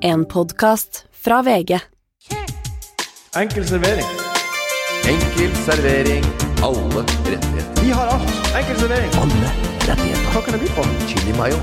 En podkast fra VG. Enkel servering. Enkel servering. Alle rettigheter. Vi har alt. Enkel servering. Alle rettigheter. Hva kan det bli på? Chili mayo.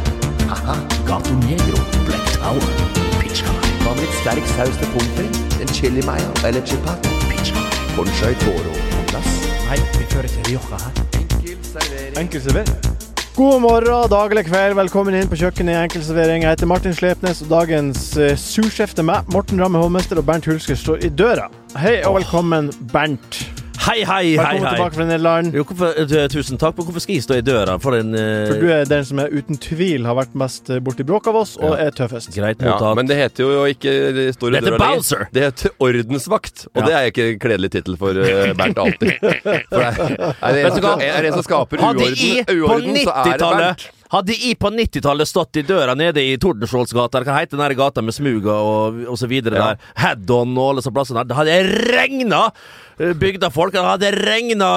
Haha. Gato Negro. Black Tower. Pizza. Hva med litt sterk saus til pommes frites? En chili mayo eller chipat? Pizza. Conchai toro på plass. Nei, vi fører til Rioja her. Enkel servering. Enkel servering. God morgen, dag eller kveld. Velkommen inn på kjøkkenet i Enkel servering. Jeg heter Martin Slepnes, og dagens uh, sursjef til meg, Morten Ramme Hovmester og Bernt Hulsker, står i døra. Hei og velkommen, Bernt. Hei, hei, hei. Velkommen hei. tilbake fra Nederland. Jo, hvorfor, eh, tusen takk, men hvorfor skal jeg stå i døra for en eh, For du er den som er uten tvil har vært mest eh, borti bråk av oss, og er tøffest. Greit Ja, mottatt. men det heter jo ikke det står i Det heter døra lenger. Bouncer. Det heter ordensvakt, og Ja. det er ikke en kledelig tittel for uh, Bernt alltid. For det er, er, det Vet en, du hva? som- er det en som skaper Hadde uorden, jeg på uorden så er det 90-tallet Bernt. Hadde jeg på 90-tallet stått i døra nede i Tordenskjoldsgata, hva heter den der gata med smuga og, og så videre Ja. der, Haddon og alle disse plassene der, det hadde regna bygdafolk, det hadde regna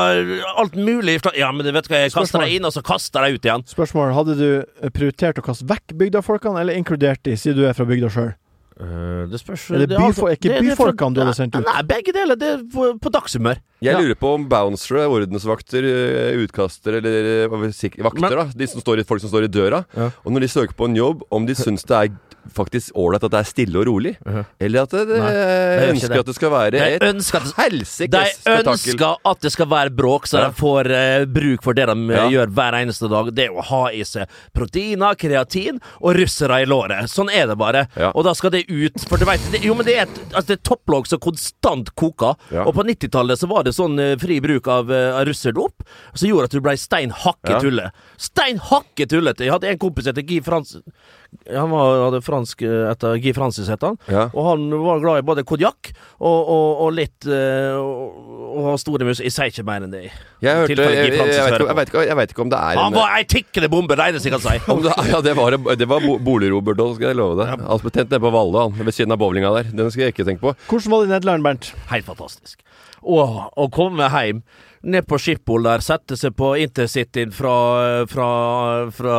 alt mulig Ja, men vet du hva, jeg kaster deg inn, og så kaster jeg ut igjen. Spørsmål, hadde du eh, prioritert å kaste vekk bygdafolkene, eller inkludert de, siden du er fra bygda sjøl? Eh, det spørs Er det det- byfo- er ikke det- det byfolkene du hadde sendt ut? Nei, begge deler. Det er på, på dagshumør. Jeg Ja. lurer på om bouncere, ordensvakter, utkaster utkastere eller eh, vakter, Men- da. De som står i, folk som står i døra. Ja. Og når de søker på en jobb, om de syns det er faktisk ålreit at det er stille og rolig. Mhm. Eller at det, det, Nei, det ønsker det. at det skal være et helsikes spetakkel. de ønsker at det skal være bråk, så de får uh, bruk for det de eh, Ja. gjør hver eneste dag. Det å ha i seg proteiner, kreatin og russere i låret. Sånn er det bare. Ja. Og da skal det ut. For du vet, det, jo, men det er et, altså, det er topplogg som konstant koker. Ja. Og på 90-tallet så var det sånn uh, fri bruk av, uh, russerdop som gjorde at du ble stein hakke tulle. Stein hakke tullete! Jeg hadde en kompis som heter Guy Frans... Han var, hadde fransk eh, etter Guy Francis, het han. Ja. Og han var glad i både konjakk og, og, og litt eh, Og, og store mus. Jeg sier ikke mer enn det. Jeg, hørte, jeg, jeg, jeg, vet, ikke- jeg, vet ikke, jeg vet ikke om det er Han en var ei tikkende bombe, det kan si. det, ja, det var, det var Bolig-Robert òg, skal jeg love deg. Ja. ble tent nede på Valle, han, ved siden av bowlinga der. Den skal jeg ikke tenke på. Hvordan var det i Nederland, Bernt? Helt fantastisk. Å, å komme hjem ned på Schiphol der, sette seg på intercityen fra, fra, fra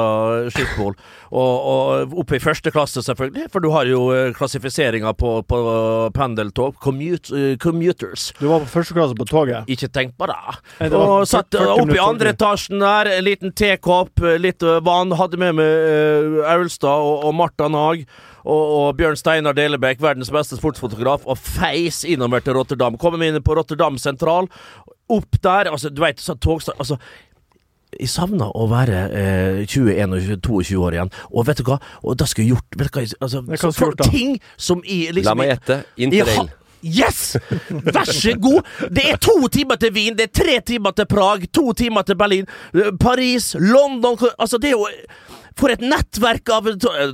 Schiphol, og, og oppe i første klasse, selvfølgelig, for du har jo eh, klassifiseringa på, på pendeltog. Commute, eh, commuters. Du var på første klasse på toget. Ikke tenk på det. Nei, det Og satt 40 oppe i andre etasjen der, en liten tekopp, litt eh, vann. Hadde med meg Aulstad og, og Marta Nag. Og, og Bjørn Steinar Delebekk, verdens beste sportsfotograf, og feis innover til Rotterdam. Kommer vi inn på Rotterdam sentral. Opp der, altså, du veit, sånn togstart Altså, jeg savna å være eh, 21 og 22 år igjen. Og vet du hva? Og da skulle jeg gjort vet du hva, altså, hva så, gjort. Ting som jeg liksom, La meg gjette. Interrail. Yes! Vær så god! Det er to timer til Wien, det er tre timer til Prag, to timer til Berlin, eh, Paris, London Altså, det er jo For et nettverk av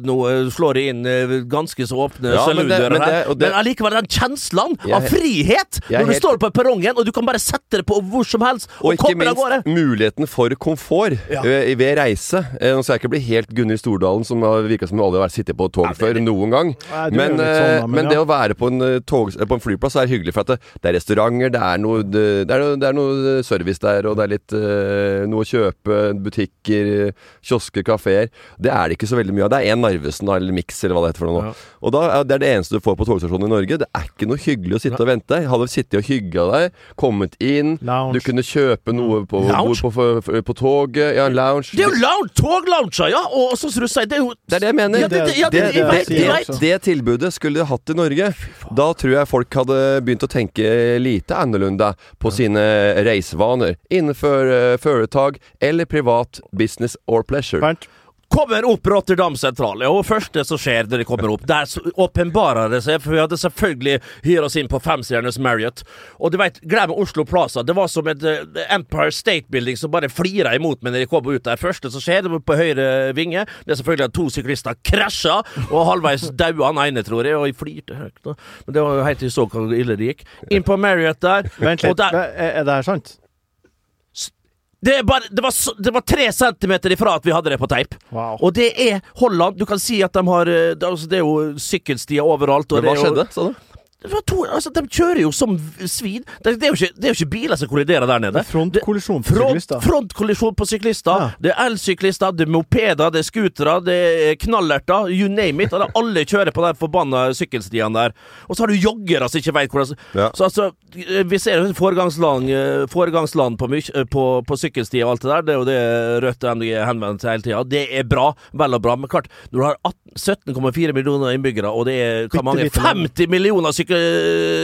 Nå eh, slår jeg inn eh, ganske så åpne Ja, men saludører men men allikevel den kjenslen Jeg- av frihet når du helt- står på perrongen, og du kan bare sette det på hvor som helst, og, Og ikke minst muligheten for komfort Ja. eh, ved reise. Eh, Nå skal jeg ikke bli helt Gunnhild Stordalen, som har virka som hun aldri har sittet på tog før noen gang. Nei, Men, eh, sånn, men men ja. det å være på en, eh, tog, eh, på en flyplass er hyggelig, for at det, det er restauranter, det er noe, det, er noe, det er noe service der, og det er litt uh, noe å kjøpe, butikker, kiosker, kafeer. Det er det ikke så veldig mye av. Det er én Narvesen eller Mix, eller hva det heter for noe. Ja. Og da, det er det eneste du får på togstasjonen i Norge. Det er ikke noe hyggelig å sitte og vente. Jeg hadde sittet og hygga deg, kommet inn, Lounge. du kunne kjøpe noe på, på, på, på, toget. Ja, lounge. Det er jo lounge, toglounger, ja! Og så som du sier, det er jo Det er det jeg mener. Ja, det, det, det, det tilbudet skulle de hatt i Norge. Da tror jeg folk hadde begynt å tenke lite annerledes på sine reisevaner innenfor uh, foretak eller privat business or pleasure. Bernt? Kommer opp Rotterdam sentral. Og første som skjer når de kommer opp, der åpenbarer det seg, for vi hadde selvfølgelig hyret oss inn på femstjerners Marriott. Og du vet, glem Oslo Plaza. Det var som et eh, Empire State Building som bare flira imot meg når de kom ut der. første som skjer, det var på høyre vinge, det er selvfølgelig at to syklister krasja, og halvveis daua han ene, tror jeg, og jeg flirte høyt. da. Men det var jo helt til jeg så hvor ille det gikk. Inn på Marriott der, Vent og der Er, er det her sant? Det, bare, det, var, så- det var tre centimeter ifra at vi hadde det på teip. Wow. Og det er Holland. Du kan si at de har eh, det, altså, det er jo sykkelstier overalt. Men hva skjedde, sa du? Det var to, altså, De kjører jo som svin. Det, det, er jo ikke, det er jo ikke biler som kolliderer der nede. Frontkollisjon på Front, syklister. frontkollisjon på syklister. Ja. Det er elsyklister, det er mopeder, det er scootere, det er knallerter. You name it. Eller alle kjører på de forbanna sykkelstiene der. Og så har du joggere som ikke veit hvordan Ja. Så altså, vi ser jo foregangsland, eh, foregangsland på, eh, på, på sykkelsti og alt det der. Det er jo det Rødt og MDG henvender seg hele tida. Det er bra. Vel og bra. Men klart, når du har 17,4 millioner innbyggere, og det er hva mange, Bitte lite land. 50 millioner syk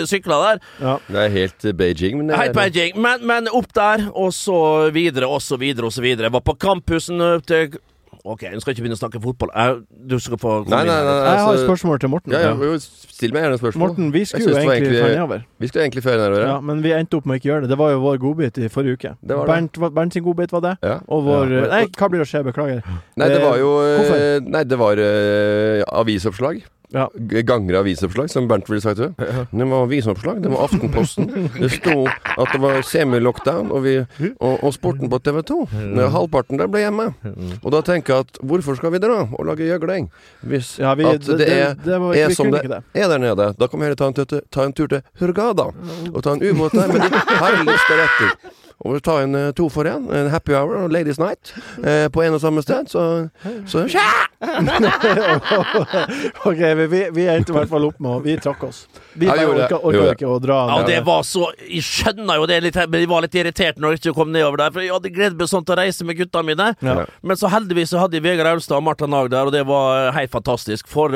sykler der Ja. Det er helt eh, Beijing, men Helt Beijing. Men, men opp der, og så videre, og så videre, og så videre. Jeg var på campusen opp til Ok, nå skal jeg ikke begynne å snakke fotball. Du skal få komme Nei, nei, nei. her. Jeg har et altså- spørsmål til Morten. Ja, ja, jo, still meg gjerne spørsmål. Morten, vi skulle jo egentlig føre nedover. Vi skulle egentlig føre nedover, Ja, ja. men vi endte opp med å ikke gjøre det. Det var jo vår godbit i forrige uke. Det var det. Bernt, Bernt sin godbit var det. ja. Og vår Ja. Nei, hva blir det å skje? Beklager. Nei, det var jo eh, Hvorfor? Nei, det var uh, avisoppslag. Ja. Ganger avisoppslag, som Bernt ville sagt det. Det var avisoppslag, det var Aftenposten. Det sto at det var semi-lockdown, og, vi- og, og sporten på TV 2. Halvparten der ble hjemme. Og da tenker jeg at hvorfor skal vi dra og lage gjøgling? Hvis Ja, vi, at det er, det var, er som det det. er der nede. Da kan vi heller ta en, tur- ta en tur til Hurgada Og ta en ubåt der med de herligste retter. Og ta en eh, to for én, en happy hour og ladies night eh, på en og samme sted. Så, så Ok, vi, vi, vi endte i hvert fall opp med å Vi trakk oss. Vi bare orka, orka ikke å dra. Ja, det var så Jeg skjønner jo det litt, men jeg var litt irritert når jeg ikke kom nedover der. For jeg hadde gledet meg sånn til å reise med gutta mine. Ja. Men så heldigvis så hadde jeg Vegard Aulstad og Marta Nag der, og det var helt fantastisk. For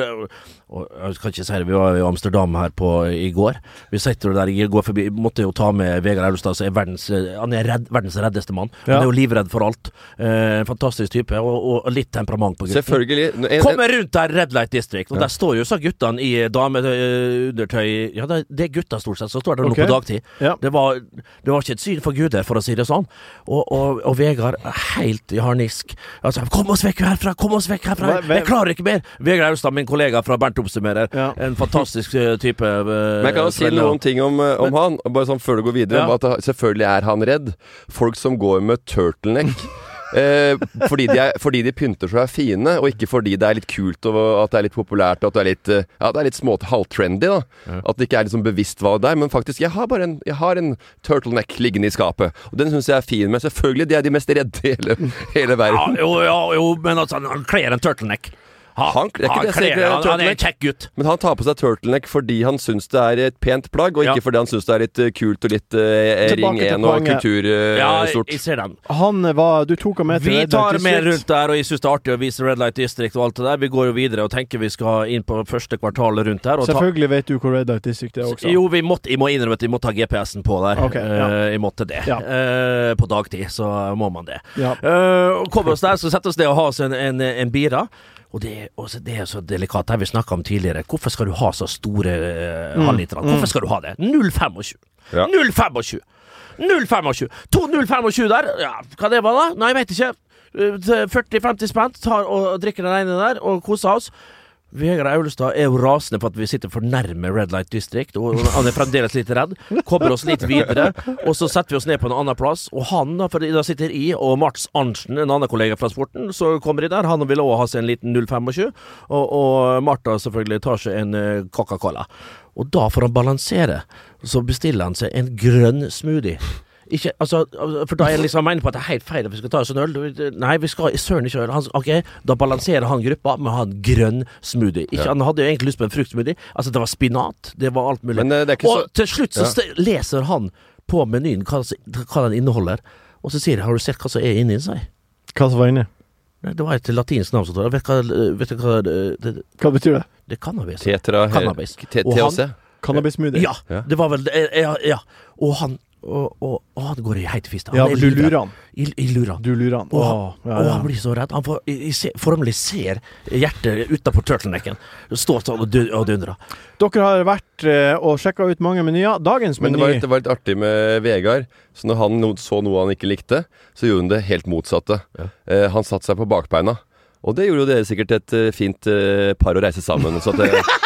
og Jeg kan ikke si det, vi var i Amsterdam her på i går. Vi sitter der jeg går forbi Måtte jo ta med Vegard som er verdens Han er redd, verdens reddeste mann. Ja. Han er jo livredd for alt. Eh, fantastisk type, og, og litt temperament på gutten. selvfølgelig en, en, Kommer rundt der, Red Light District, og der står jo så guttene i dameundertøy Ja, det, er gutta stort sett, som står det okay. nå på dagtid. Ja. Det, var, det var ikke et syn for guder, for å si det sånn. Og, og, og Vegard helt i harnisk. Altså, kom oss vekk herfra! Kom oss vekk herfra! Jeg klarer ikke mer! Vegard Austad, min kollega fra Bernt oppsummerer. Ja. En fantastisk eh, type. Uh, Men jeg kan jo si noen ting om, om Men, han, bare sånn før du går videre. Ja. At selvfølgelig er han redd. Folk som går med turtleneck. Eh, fordi, de er, fordi de pynter seg og er fine, og ikke fordi det er litt kult og at det er litt populært og at det er litt, eh, ja, det er litt små halvtrendy. da At det ikke er liksom bevisst hva det er. Men faktisk, jeg har bare en, jeg har en turtleneck liggende i skapet. Og den syns jeg er fin. Men selvfølgelig, de er de mest redde i hele, hele Ja, verden. jo, ja, jo, men altså, han kler en turtleneck. Han, Han- det er ikke det kler, han, han er en kjekk gutt. Men han tar på seg turtleneck fordi han syns det er et pent plagg, og ikke Ja. fordi han syns det er litt eh, kult og litt uh, Ring 1 og. Ja, kulturstort. ser den. Han var Du tok ham med til Vi Red Light tar med rundt der, og jeg syns det er artig å vise Red Light District og alt det der. Vi går jo videre og tenker vi skal inn på første kvartal rundt der. Og ta, Selvfølgelig vet du hvor Red Light District er også. jo, vi måtte, jeg må innrømme at jeg må ta GPS-en på der. Okay, ja. uh, jeg måtte det. Ja. Uh, på dagtid så må man det. Ja. Uh, og kommer oss der, så setter oss ned og har oss en, en, en bira. Og det, er- så- det er så delikat. Det har vi snakka om tidligere. Hvorfor skal du ha så store uh, halvlitere? Hvorfor skal du ha det? 0,25. Ja. 0,25. 0,25. To 0,25 der. Ja, hva det var da? Nei, jeg vet ikke. Eh, 40-50 spent, Tar og drikker den ene der og koser oss. Vegard Aulestad er jo rasende for at vi sitter for nærme Red Light District, og han er fremdeles litt redd. Kommer oss litt videre, og så setter vi oss ned på en annen plass. Og han, da, for da sitter i, og Mats Arntzen, en annen kollega fra sporten, så kommer de der. Han vil òg ha seg en liten 025, og, og Martha selvfølgelig tar seg en eh, Coca-Cola. Og da, for å balansere, så bestiller han seg en grønn smoothie. Ikke, altså, for da er jeg liksom mener på at det er helt feil at vi skal ta oss en øl. Nei, vi skal søren ikke øl. Han, ok, Da balanserer han gruppa med å ha en grønn smoothie. Ikke, Han hadde jo egentlig lyst på en fruktsmoothie. Altså, det var spinat, det var alt mulig. Men eh, det er ikke og så til slutt så Ja. leser han på menyen hva, hva den inneholder, og så sier han 'Har du sett hva som er inni seg?' Hva som var inni? Det var et latinsk navn som står der. Vet du hva, vet hva det, det, Hva betyr det? det er cannabis. Tetra Cannabis. T- Og THC. Cannabis-smoothie? Ja, Ja. det var vel det. Ja, ja. Og han og, og, Å, han går i heitfist Ja, du lurer han. I, i lurer han. Du lurer han. Og, Åh, han, ja, og ja. han blir så redd. Han får, i, ser, formelig ser hjertet utapå turtlenecken. Står sånn og, dun- og dundrer. Dere har vært eh, og sjekka ut mange menyer. Dagens Men det var, litt, det var litt artig med Vegard. Så når han no, så noe han ikke likte, så gjorde han det helt motsatte. Eh, han satte seg på bakbeina. Og det gjorde jo dere sikkert et eh, fint eh, par å reise sammen. Så at det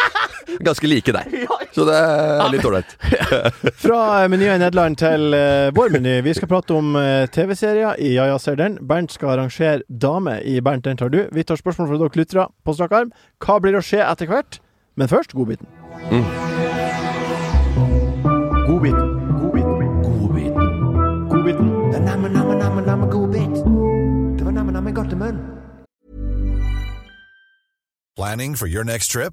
ganske like deg. Så det er litt ålreit. Fra menyer i Nederland til eh, vår meny. Vi skal prate om eh, TV-serier i Ja ja ser den. Bernt skal arrangere Dame i Bernt den tar du. Vi tar spørsmål fra dere lyttere på strak arm. Hva blir å skje etter hvert? Men først godbiten. Mm. Godbiten. Godbiten. Det er namme, namme, namme, namme godbit. Det var namme, namme godt i munnen. Planning for your next trip?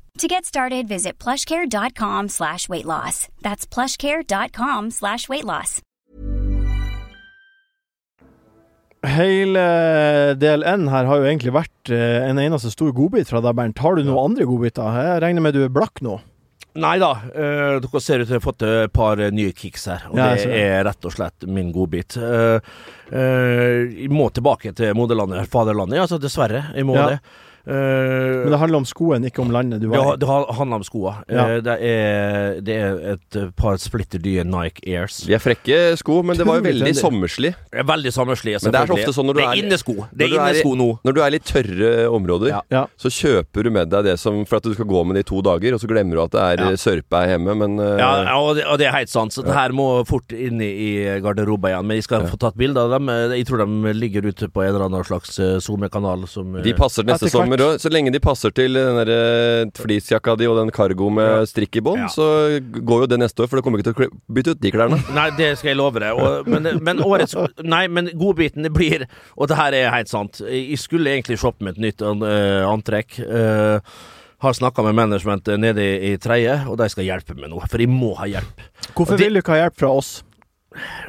To get started, visit plushcare.com slash weight loss. That's plushcare.com slash weight loss. Hele del N her har jo egentlig vært eh, en eneste stor godbit fra deg, Bernt. Har du noen andre godbiter? Jeg regner med du er blakk nå? Nei da, eh, dere ser ut til å ha fått et par eh, nye kicks her, og Ja, det er rett og slett min godbit. Eh, eh, jeg må tilbake til moderlandet, faderlandet. Altså, dessverre. Jeg må Ja. det. Eh, Men det handler om skoen, ikke om landet du var har- Ja, det handler om skoa. Ja. Eh, det, det er et eh, par splitter nye Nike Airs. De er frekke sko, men det var jo veldig sommerslig. Er Veldig sommerslig, Men det er så ofte sånn når du er er- innesko. Det er du i- innesko nå. Når du er i litt tørre områder, Ja. Så kjøper du med deg det som For at du skal gå med det i to dager, og så glemmer du at det er Ja. ja. sørpe her hjemme, men eh, Ja, og det, og det er helt sant. Så det her må fort inn i i garderoben igjen. Men jeg skal få tatt bilde av dem. Jeg tror de ligger ute på en eller annen slags eh, SoMe-kanal. som, eh, De passer neste Etter hvert. òg. Så lenge de passer til den der eh, fleecejakka di og den cargo med strikk i bånn, Ja. så går jo det neste år, for det kommer ikke til å bytte ut de klærne. Nei, det skal jeg love deg. Og, men, men årets Nei, men godbiten det blir Og det her er helt sant. Jeg skulle egentlig shoppe med et nytt eh, antrekk. Eh, har snakka med management nede i, i tredje, og de skal hjelpe meg nå. For jeg må ha hjelp. Hvorfor de, vil du ikke ha hjelp fra oss?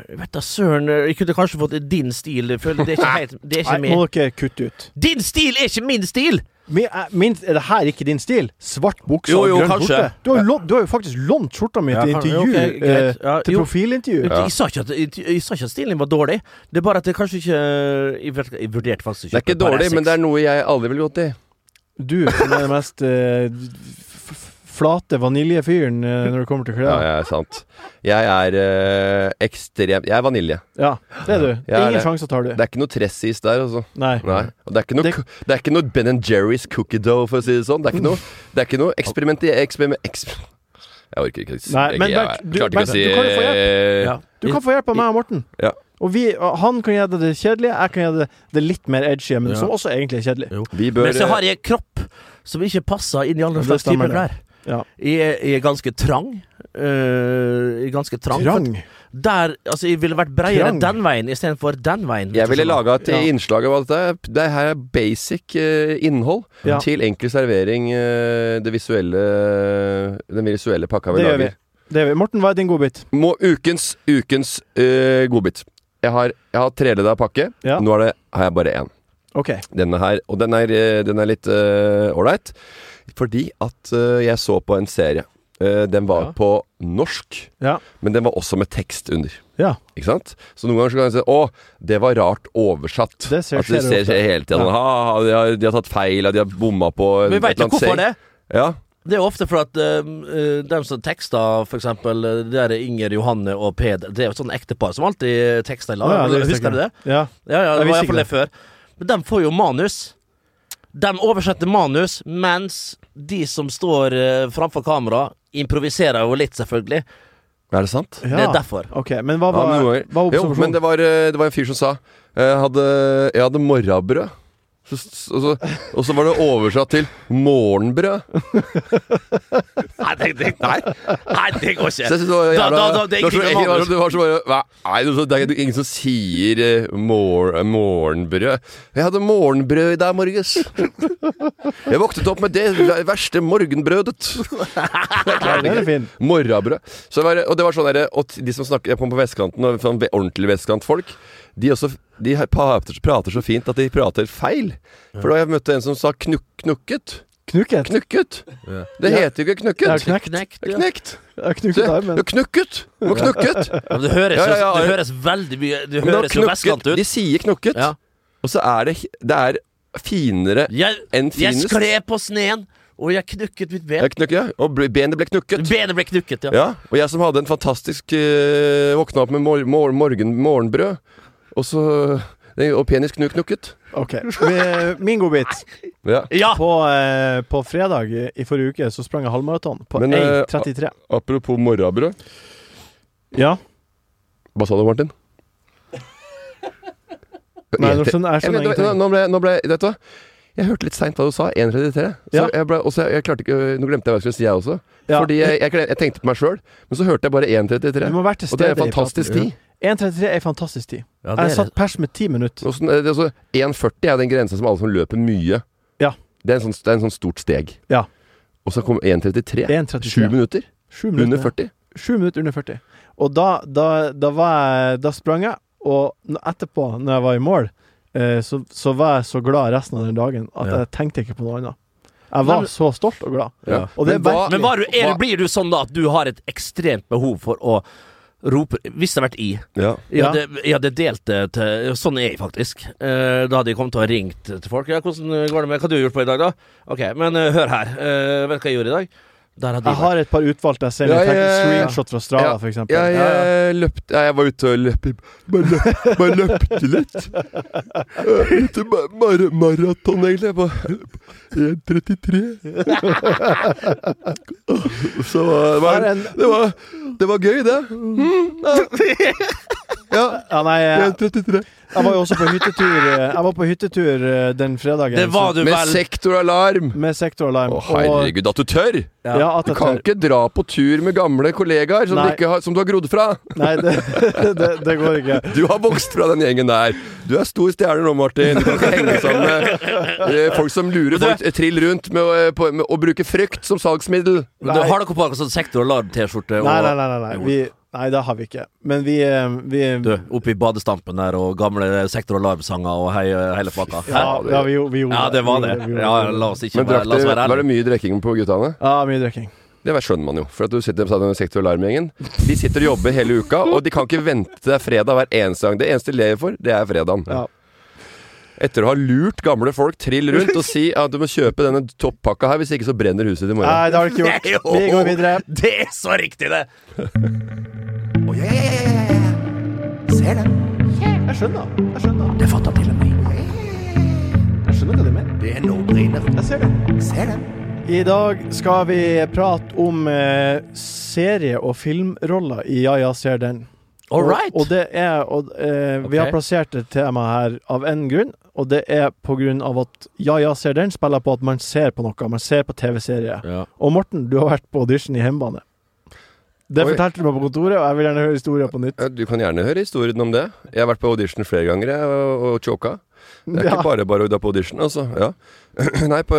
Jeg vet da søren, jeg kunne kanskje fått din stil. Det er ikke, helt, det er ikke Nei, må dere kutte ut. Din stil er ikke min stil! Min, eh, min, er det her ikke din stil? Svart bukse og jo, grønn kanskje. skjorte? Du har, jo lånt- du har jo faktisk lånt skjorta mi til intervju. Ja, greit. eh, Ja, til jo. profilintervju. Jeg, sa ikke at, jeg, jeg sa ikke at stilen din var dårlig. Det er bare at det kanskje ikke Jeg, vurderte faktisk Det er ikke dårlig, men det er noe jeg aldri ville gått i. Du som er den mest f- flate vaniljefyren eh, når det kommer til Ja, klær. ja, sant. Jeg er øh, ekstremt Jeg er vanilje. Ja, det er du. Jeg Ingen det- sjanser tar du. Det er ikke noe tressis der, altså. Nei. Nei. Og det er ikke noe, Det- det er ikke noe Ben Jerry's cookie dough, for å si det sånn. Det er ikke noe, det er ikke noe eksperiment... eksperiment eksper, jeg orker ikke å si Nei, men jeg, du- klarte ikke Bernt, å si du kan få hjelp. eh, Ja. Du kan få hjelp av meg og Morten. Ja. Og vi, han kan gi deg det kjedelige, jeg kan gi deg det litt mer edgy, men Ja. som også egentlig er kjedelig. Jo. Vi bør Men så har jeg kropp som ikke passer inn i alle Ja, det slags typer det. klær. Ja. Jeg, er- jeg er ganske trang. Uh, ganske trang. Trang. Der, altså, jeg ville vært bredere Trang. den veien istedenfor den veien. Jeg ville laga et Ja. innslag av at det, det her er basic uh, innhold Ja. til enkel servering. Uh, det visuelle Den visuelle pakka vi Det gjør vi. lager. Det gjør vi. Morten, hva er din godbit? Må ukens ukens uh, godbit. Jeg har, jeg har treleda pakke. Ja. Nå er det, har jeg bare én. Okay. Denne her. Og den er, den er litt ålreit. Fordi at uh, jeg så på en serie. Uh, den var Ja. på norsk, Ja. men den var også med tekst under. Ja. Ikke sant? Så noen ganger så kan jeg si Å, det var rart oversatt. Det ser- at det ser, skjer hele tiden. Ja. Ha, de, har, de har tatt feil, de har bomma på Men vi veit jo hvorfor det. Ja. Det er ofte for at uh, dem som tekster, for eksempel det er Inger Johanne og Peder Det er jo sånn ektepar som alltid tekster i lag. Ja, Husker du det? Ja. Ja, ja, det var iallfall det før. Men de får jo manus. De oversetter manus, mens de som står uh, framfor kamera, improviserer jo litt, selvfølgelig. Er det sant? Det er derfor. OK, men hva Ja, var, men hva var Jo, men observasjonen? det var, eh, det var en fyr som sa Jeg hadde, jeg hadde morrabrød. Så, så, og, så, og så var det oversatt til morgenbrød. Nei, det, det, nei, nei, det går Så jeg ikke. synes det var jævla da- da- det er det var så- ingenting det var så- det var så bare Nei, det er det er ingen som sier eh, mor, morgenbrød. Jeg hadde morgenbrød i dag morges. Jeg våknet opp med det verste morgenbrødet. Morrabrød. Så det var, og det var sånn derre Og de som snakker jeg på vestkanten, sånn ordentlig vestkantfolk, de også De prater, prater så fint at de prater feil. For da jeg møtte en som sa knuk, knukket. Knukket? Knukket. Ja. Det heter jo ikke knukket. Ja, knekt. Knekt, ja. knekt. Jeg har Du, knukket du armen. har knukket. Du har knukket. Ja, men det høres, Ja, ja, ja. det høres veldig mye Det du høres jo vestkant ut. De sier knukket. Ja. Og så er det Det er finere Jeg, enn jeg finest. skled på sneen, og jeg knukket mitt ben. Knukket, ja. Og benet ble knukket. Benet ble knukket, ja. Ja, og jeg som hadde en fantastisk uh, Våkna opp med mor mor morgen morgenbrød, og så Og penis knuknukket. OK. Min godbit. Ja. Ja! På, eh, på fredag i, forrige uke så sprang jeg halvmaraton på eh, 1,33. Apropos morrabrød. Ja. Hva sa du, Martin? Nei, nå skjønner jeg Jeg skjønner vet, ingenting. nå ble, nå ble Vet du hva? Jeg hørte litt seint hva du sa. 1,33. Ja. jeg ble, også, jeg klarte ikke Nå glemte jeg hva jeg skulle si, jeg også. Ja. Fordi jeg, jeg, jeg tenkte på meg sjøl, men så hørte jeg bare 1,33. Du må være til Og det er en fantastisk tid. 1,33 er en fantastisk tid. Ja, Jeg har satt pers med ti minutter. Og sånn, eh, det er 1,40 er den grensa som alle som løper mye. Ja. Det er en sånn, det er en sånn stort steg. Ja. Og så kom 1,33. 1,33. Sju minutter. Under 40. Sju minutter under 40. Og da, da, da, var jeg, da sprang jeg, og etterpå, når jeg var i mål, eh, så, så var jeg så glad resten av den dagen at Ja. jeg tenkte ikke på noe annet. Jeg var Men- så stolt og glad. Ja. Og det Men hva- Men var du, er, blir du sånn da at du har et ekstremt behov for å rope Hvis det hadde vært i Ja. Jeg hadde, jeg hadde delt det til Sånn er jeg faktisk. Eh, da hadde jeg kommet til å ha ringt til folk. Ja, 'Hvordan går det med Hva har du gjort på i dag, da?' Ok, men eh, hør her. Eh, vet du hva jeg gjorde i dag? Jeg jeg har et par utvalgte jeg ser. Ja, ja, ja, ja. screenshot fra Strava, Ja. for eksempel. Jeg, eh, løpte ja, Jeg var ute og løp Bare, løp, bare løpte litt. Ute Litt mar maraton, egentlig. På 1,33. Så det var, det var Det var gøy, det. Mm, ja. ja. Ja, nei, 1,33. Jeg var jo også på hyttetur eh, Jeg var på hyttetur eh, den fredagen. Det var du vel. Med sektoralarm. Med sektoralarm. Å, herregud, at du tør! Ja. ja, at Du kan tør. ikke dra på tur med gamle kollegaer som, du, ikke har, som du har grodd fra. Nei, det, det, det går ikke. Du har vokst fra den gjengen der. Du er stor stjerne nå, Martin. Du kan ikke henge sammen med eh, folk som lurer folk trill rundt med, å- med å bruke frykt som salgsmiddel. Men du Har dere på dere sånn sektoralarm-T-skjorte? og- Nei, nei, nei. nei, nei. Vi, nei, det har vi ikke. Men vi, eh, vi Du, oppe i badestampen der og gamle sektoralarmsanger og hei, hele pakka. ja, ja, vi, vi gjorde Ja, det var Vi det. vi Ja, la oss ikke Men være, drakk la oss det, være var det mye drikking på guttene? Ja, mye drikking. Det skjønner man jo. For at du sitter sammen med sektoralarmgjengen. De sitter og jobber hele uka, og de kan ikke vente til det fredag hver eneste gang. Det eneste de lever for, det er fredagen. Ja. Etter å ha lurt gamle folk trill rundt og si at du må kjøpe denne toppakka her, hvis ikke så brenner huset i morgen. Nei, det har du ikke gjort. Vi går videre. Det er så riktig, det! Å, ja, ja, ja, ja, ja. Ser den. Jeg skjønner. Jeg skjønner. Det fatter til og med. Jeg skjønner hva du mener. Det er no-brainer. Jeg ser det. Ser den. I dag skal vi prate om eh, serie- og filmroller i Ja, ja, ser den. All right. Og, det er og, eh, Vi har plassert et tema her av en grunn, og det er på grunn av at Ja, ja, ser den spiller på at man ser på noe. Man ser på TV-serie. Ja. Og Morten, du har vært på audition i hjemmebane. Det fortalte du meg på kontoret, og jeg vil gjerne høre historien på nytt. Du kan gjerne høre historien om det. Jeg har vært på audition flere ganger og, og choka. Det er Ja. ikke bare bare å dra på audition, altså. Ja. Nei, på,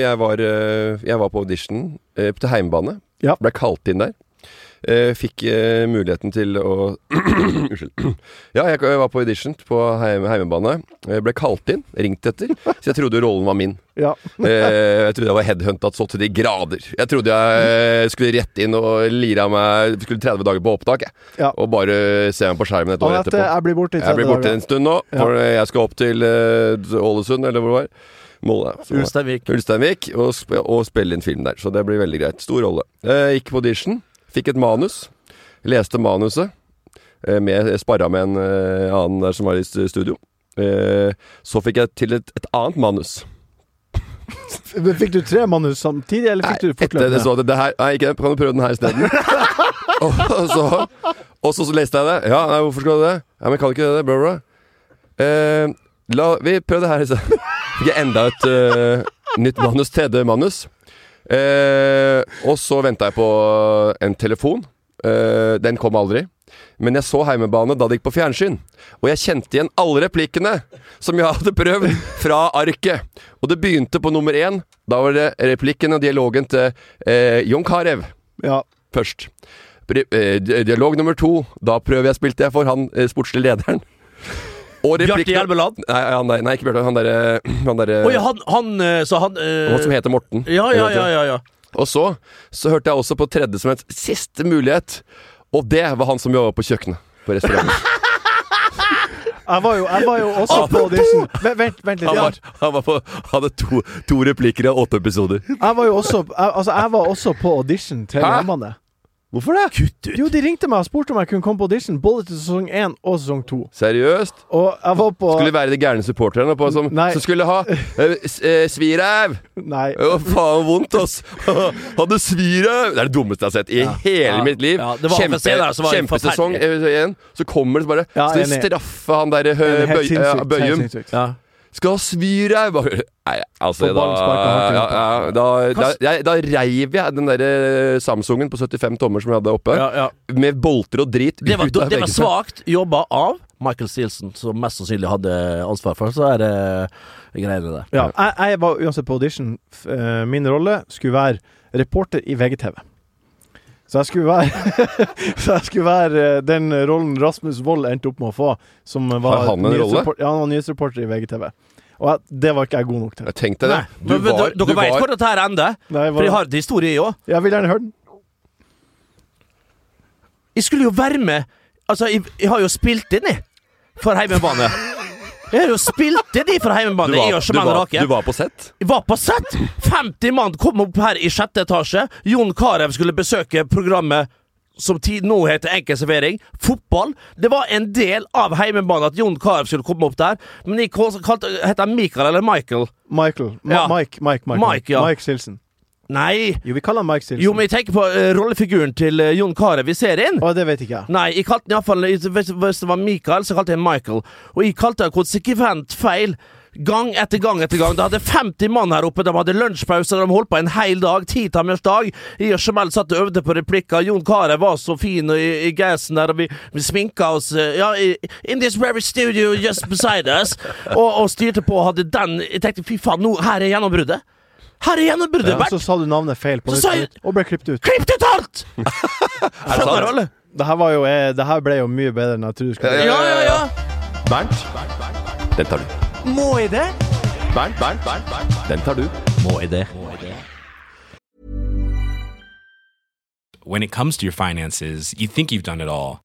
jeg, var, eh, jeg var på audition eh, til heimebane. Ja. Ble kalt inn der. Eh, fikk eh, muligheten til å Unnskyld. Ja, jeg, jeg var på audition på heim, heimebane. Jeg ble kalt inn, ringt etter, så jeg trodde rollen var min. Ja. Eh, jeg trodde jeg var headhunta så til de grader. Jeg trodde jeg eh, skulle rett inn og lire av meg Skulle 30 dager på opptak, jeg. Ja. Og bare se meg på skjermen et år etterpå. jeg blir borte i Jeg blir borte en stund nå, for jeg skal opp til eh, Ålesund, eller hvor det var. Molde. Ulsteinvik. Ulsteinvik, og, sp og spille inn film der. Så det blir veldig greit. Stor rolle. Eh, gikk på audition, fikk et manus. Leste manuset. Eh, med, sparra med en eh, annen der som var i studio. Eh, så fikk jeg til et, et annet manus. Fikk du tre manus samtidig, eller fikk du etter fortløpende? så det, det her Nei, ikke det. Kan du prøve den her isteden? og, så, og så, så leste jeg det. Ja, nei, hvorfor skal du det? Ja, men kan ikke det, Bra, bra. Eh, la, vi prøver det her isteden. Fikk jeg enda et uh, nytt manus. Tredje manus. Eh, og så venta jeg på en telefon. Eh, den kom aldri. Men jeg så Heimebane da det gikk på fjernsyn. Og jeg kjente igjen alle replikkene som jeg hadde prøvd fra arket. Og det begynte på nummer én. Da var det replikken og dialogen til eh, Jon Carew Ja. først. Eh, di- dialog nummer to. Da prøver jeg spilte jeg for han eh, sportslige lederen. Bjarte Hjelmeland? Nei, han der, nei, ikke Bjarte. Han derre Han, der Å ja, han, han eh, Så han eh, han som heter Morten. Ja, ja, ja, ja, ja. Og så, så hørte jeg også på tredje som en siste mulighet. Og det var han som jobba på kjøkkenet på restauranten. Jeg var jo, jeg var jo også på audition. Vent, vent, vent litt. Han, var, han var på, hadde to, to replikker av åtte episoder. Jeg var jo også, jeg, altså, jeg var også på audition til Hæ? Hvorfor det? Kutt ut. Jo, de ringte meg og spurte om jeg kunne komme på audition både til sesong 1 og sesong 2. Seriøst? Og jeg var på Skulle være de gærne supporterne på, som, Nei. som skulle ha eh, eh, sviræv! Nei. Å, faen vondt, ass! Hadde sviræv! Det er det dummeste jeg har sett i hele Ja. mitt liv. Ja, Kjempe, senere så var kjempesesong 1. Så kommer det så bare Ja, Skal de straffe han derre Det er helt Bøy, ja, Bøyum? Skal svi deg! Nei, altså da, ja, ja, da, da, jeg, da reiv jeg den der Samsungen på 75 tommer som jeg hadde oppe, Ja, ja. med bolter og drit. Det var, det var svakt jobba av Michael Steelson, som mest sannsynlig hadde ansvar for Så er det greiene der. Ja, jeg, jeg var uansett på audition. Eh, Min rolle skulle være reporter i VGTV. Så jeg skulle være Så jeg skulle være eh, den rollen Rasmus Wold endte opp med å få. Som var Har han en rolle? Ja, han var nyhetsreporter i VGTV. Og jeg, det var ikke jeg god nok til. Jeg tenkte det. Du men, men, var, dere du vet var hvor dette her ender? Nei, var... For jeg har en historie, jeg òg. jeg vil gjerne høre den. Jeg skulle jo være med Altså, jeg, jeg har jo spilt inn, jeg. For Heimebane. Jeg har jo spilt de jeg, du Heimebane. Jeg var, og du, var, du var på sett? Jeg var på sett! 50 mann kom opp her i sjette etasje. Jon Carew skulle besøke programmet som tid nå heter Enkel servering. Fotball. Det var en del av heimebanen at Jon Carew skulle komme opp der. Men de kal- kalte Heter han Michael eller Michael? Michael. Ma Ja. Mike, Mike, Mike, Mike, ja. Mike Silsen. Nei. Jo, vi kaller han Mike Stilson. Jo, men jeg tenker på uh, rollefiguren til uh, Jon Carew i serien. Å, det vet ikke jeg. Nei, jeg kalte den iallfall Hvis det var Michael, så kalte jeg Michael. Og jeg kalte den konsekvent feil. Gang etter gang etter gang. Det hadde 50 mann her oppe. De hadde lunsjpause. De holdt på en hel dag. Titamers dag. Jeg og Jamel satt og øvde på replikker. Jon Carew var så fin og i, i gassen der, og vi, vi sminka oss eh, Ja, i, in this very studio just beside us. Og, og styrte på og hadde den Jeg tenkte fy faen, nå, her er gjennombruddet. Her er burde Og vært så sa du navnet feil på Så nytt, jeg- og ble klippet ut. Klippet ut alt! Er det Skjønner sant? alle? Det her, var jo, eh, det her ble jo mye bedre enn jeg trodde bli. Ja, ja, ja. Bernt? Den tar du. Må jeg det? Bernt, Bernt, Bernt, Bernt. Den tar du. Må jeg det? when it comes to your finances, you think you've done it all.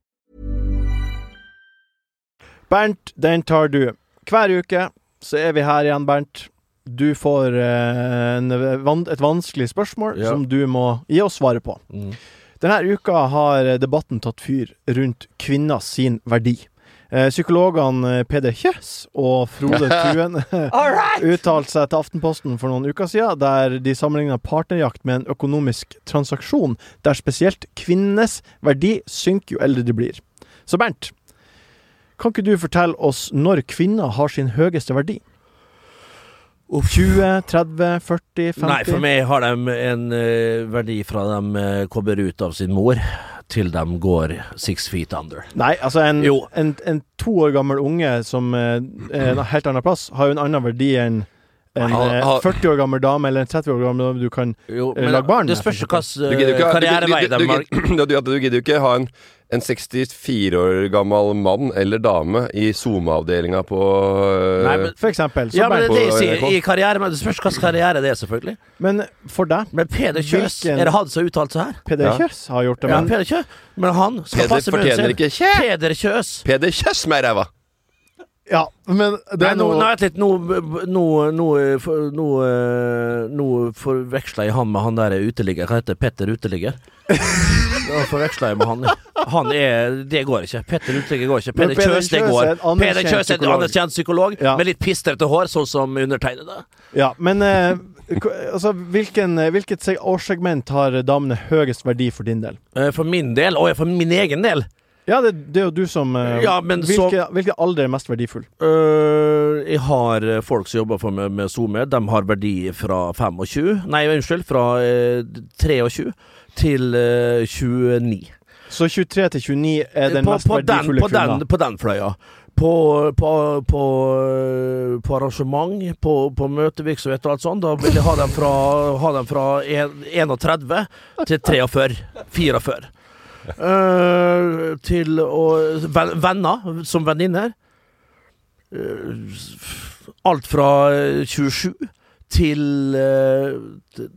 Bernt, den tar du. Hver uke så er vi her igjen, Bernt. Du får eh, en, et vanskelig spørsmål Ja. som du må gi oss svaret på. Mm. Denne uka har debatten tatt fyr rundt kvinner sin verdi. Eh, psykologene Peder Kjøs og Frode Tuen uttalte seg til Aftenposten for noen uker siden, der de sammenligna partnerjakt med en økonomisk transaksjon, der spesielt kvinnenes verdi synker jo eldre de blir. Så Bernt, kan ikke du fortelle oss når kvinner har sin høyeste verdi? 20, 30, 40, 50? Nei, for meg har de en uh, verdi fra de uh, kommer ut av sin mor, til de går six feet under. Nei, altså en, en, en to år gammel unge som uh, er en helt annen plass, har jo en annen verdi enn en Ha- eh, ha- 40 år gammel dame eller en 30 år gammel dame du kan Jo, Eh, lag barn, det spørs hvilken karrierevei du, de har. du gidder jo ikke ha en, en 64 år gammel mann eller dame i SoMe-avdelinga på øh, Nei, men- For eksempel. Ja, men det det jeg sier. I karriere, men det spørs hvilken karriere det er, selvfølgelig. men for deg, Men Peder Kjøs, Hvilken- er det han som har uttalt seg her? Peder Ja. Kjøs har gjort det, Ja, Peder Kjøs. Men han skal Peder passe fortjener ikke kjø. Peder Kjøs. Peder Kjøs med ræva! Ja, men det er noe vent litt. Nå, nå, nå, nå, eh, nå forveksla jeg han med han der uteligger. Hva heter? Petter Uteligger? Da forveksla jeg med han. Han er Det går ikke. Petter Lundteigen går ikke. Peder Kjøs, det går. er Peder Kjøs er en psykolog. anerkjent psykolog Ja. med litt pistrete hår, sånn som undertegnede. Ja, men eh, altså, hvilken, eh, hvilket årssegment har damene høyest verdi for din del? Eh, For min del, og for min egen del Ja, det, det er jo du som eh, Ja, men så- hvilke, hvilke alder er mest verdifull? Øh, jeg har folk som jobber for meg med SoMe. De har verdi fra 25 Nei, unnskyld, fra eh, 23 til eh, 29. Så 23 til 29 er den på, mest på, verdifulle på, den, krona. på den fløya. På, på, på, på arrangement, på, på møtevirksomhet og alt sånt, da vil jeg ha dem fra, ha dem fra en- 31 til 43. 44. Uh, til å Venner som venninner. Uh, alt fra øh, 27 til øh, t-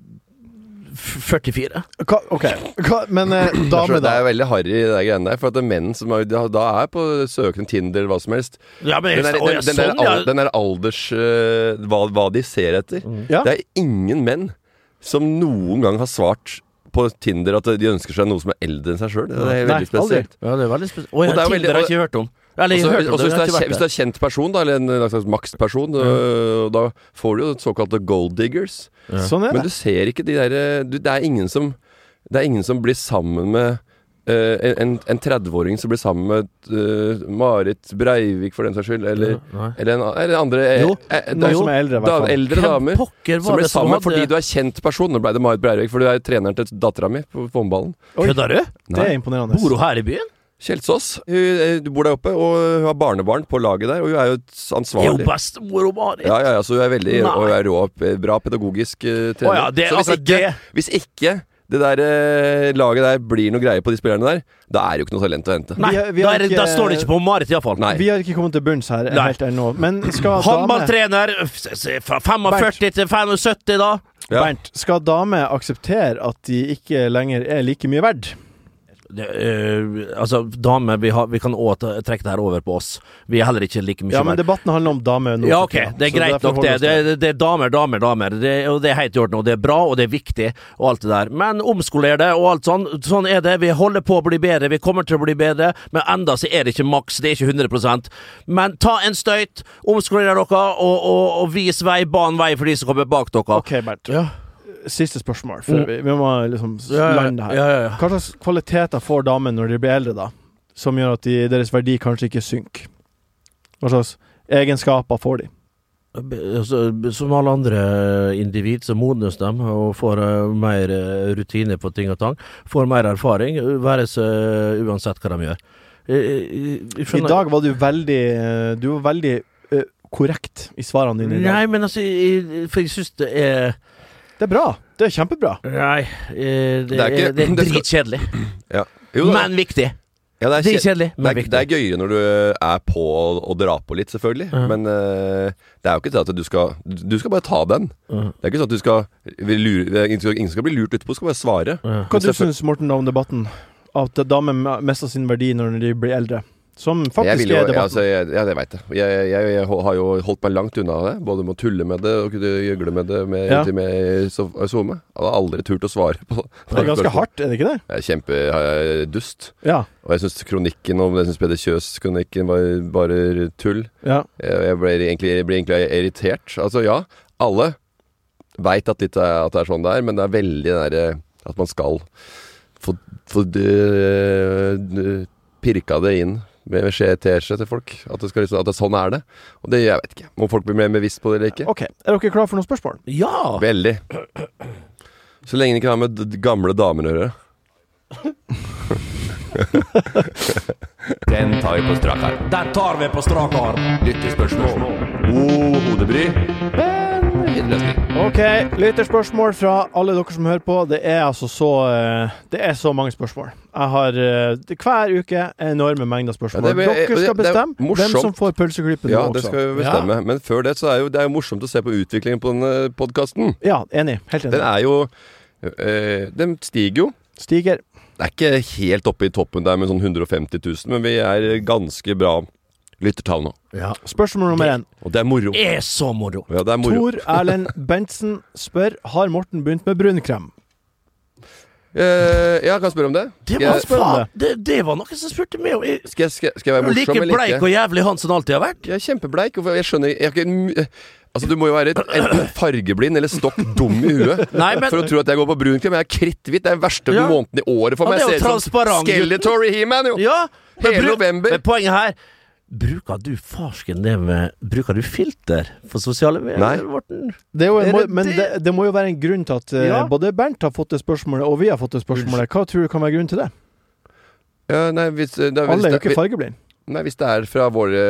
44. Hva, OK, Hva, men eh, Det er, dame, det da? er veldig harry, det der greiene der. For at det er menn som er, da, er på søken Tinder eller hva som helst Ja, men Den der, å, den, ja, den der, sånn, ja. al, den der alders øh, hva, hva de ser etter. Ja. Det er ingen menn som noen gang har svart på Tinder at de ønsker seg noe som er eldre enn seg sjøl. Det er Nei, veldig spesielt. Ja, det er veldig spesielt. Å, Og det er jo Tinder veldig- har jeg ikke hørt om. Eller Også, har også hvis, du er, hvis du er kjent person, da, eller en, en slags maksperson, øh, da får du jo såkalte gold diggers. Sånn er Men du ser ikke de derre du, Det er ingen som Det er ingen som blir sammen med eh, en, en 30-åring som blir sammen med eh, Marit Breivik, for den saks skyld, eller, ja, eller, en, eller andre eh, Jo, eh, det er jo som er eldre, da, eldre damer pokker som blir sammen som fordi du er kjent person. Nå ble det Marit Breivik, for du er treneren til dattera mi på på håndballen. Kødder du? Det er imponerende. Bor hun her i byen? Kjelsås. Hun, eh, Du bor der oppe, og hun har barnebarn på laget der, og hun er jo Er ansvarlig. bestemor og Marit? Ja, ja, ja, så hun er veldig Nei. Og hun er rå, eh, bra pedagogisk uh, trener. Å ja, det- så hvis, altså, ikke, det- hvis ikke det der eh, laget der blir noe greie på de spillerne der, da er det jo ikke noe talent å hente. Nei, Vi har- vi da, er ikke- da står det ikke på Marit, iallfall. Vi har ikke kommet til bunns her Nei. helt ennå. Men skal Håndballtrener fra 45 til 75, da. Ja. Bernt, skal dame akseptere at de ikke lenger er like mye verdt? Det, eh, altså, damer, vi, har, vi kan òg trekke det her over på oss. Vi er heller ikke like mye Ja, men debatten handler om damer nå. Ja, ok, det er greit nok, det. Det, det, er damer, damer, damer. Det, og det er helt i orden, og det er bra, og det er viktig, og alt det der. Men omskoler det, og alt sånn. Sånn er det. Vi holder på å bli bedre, vi kommer til å bli bedre, men enda så er det ikke maks, det er ikke 100% Men ta en støyt, omskoler dere, og, og, og vis vei, ban vei for de som kommer bak dere. Ok, Bert. Ja. Siste spørsmål, før vi, vi må liksom lande her. Hva slags kvaliteter får damer når de blir eldre, da? Som gjør at de, deres verdi kanskje ikke synker? Hva slags egenskaper får de? Altså, som alle andre individ så modnes de og får eh, mer eh, rutine på ting og tang. Får mer erfaring, være seg uansett hva de gjør. I dag var du veldig eh, Du var veldig eh, korrekt i svarene dine Nei, men altså, jeg, for jeg syns det er Det er bra. Det er kjempebra. Nei, eh, det, Det er ikke- det er det skal- dritkjedelig. Ja. Jo. Men viktig. ja, det, er kjedelig, det, er, viktig. det er gøyere når du er på og, drar på litt, selvfølgelig. Ja. Men uh, det er jo ikke sånn at du skal Du skal bare ta den. Ja. Det er ikke sånn at du skal lure, Ingen skal, bli lurt utpå, du skal bare svare. -huh. Hva du syns Morten, om debatten? At damer mister sin verdi når de blir eldre? Som Jeg faktisk jo, er debatten. altså, jeg, ja, det veit jeg. Jeg, jeg. jeg har jo holdt meg langt unna det. Både med å tulle med det og kunne gjøgle med det med, Ja. med so- SoMe. Jeg har aldri turt å svare på det Det er ganske hardt, er det ikke det? Jeg er kjempedust. Ja. Og jeg syns kronikken om det syns Peder Kjøs-kronikken var bare tull. ja. Jeg, jeg, ble egentlig, ble egentlig irritert. Altså, ja, alle veit at, at det er sånn det er, men det er veldig den derre at man skal få, få øh, pirka det inn med skje teskje til folk. At det, skal liksom, at det sånn er det. Og det jeg vet ikke. Om folk blir mer bevisst på det eller ikke. OK. Er dere klare for noen spørsmål? Ja! Veldig. Så lenge det ikke har med gamle damer å gjøre. Den tar vi på strak arm. Den tar vi på strak arm. Lyttespørsmål. God hodebry. OK, lytterspørsmål fra alle dere som hører på. Det er altså så eh, Det er så mange spørsmål. Jeg har eh, hver uke enorme mengder spørsmål. Ja, det blir- dere skal bestemme hvem som får pølseklippen Ja, nå det skal vi bestemme. Men før det så er jo, det er jo morsomt å se på utviklingen på denne podkasten. Ja, enig. Helt enig. Den er jo øh, Den stiger jo. Stiger. Det er ikke helt oppe i toppen der med sånn 150 000, men vi er ganske bra lyttertall nå. Spørsmål nummer én. Og det er moro. Er så moro. Ja, det er moro. Tor Erlend Bentsen spør Har Morten begynt med brunkrem. Eh, ja, kan jeg spørre om det? Det var, jeg, faen, det, det var noen som spurte meg om jeg- skal jeg, skal skal jeg være morsom like eller bleik og jævlig han som alltid har vært? Jeg er kjempebleik. og Jeg skjønner jeg ikke, Altså Du må jo være enten fargeblind eller stokk dum i huet Nei, men- for å tro at jeg går på brunkrem. Jeg er kritthvit. Det er den verste Ja. måneden i året for Ja, meg. det er Jeg ser ut som transparent. Skeletor i He-Man, jo! Ja, Hele bruk- november. Men poenget her Bruker du farsken det med Bruker du filter for sosiale medier, Nei. Morten? Det er jo en, Er må, det men det? det, det må jo være en grunn til at eh, Ja. både Bernt har fått det spørsmålet, og vi har fått det spørsmålet. Hva tror du kan være grunnen til det? Ja, nei, hvis, det, hvis, Alle er jo ikke fargeblind. nei, hvis det er fra våre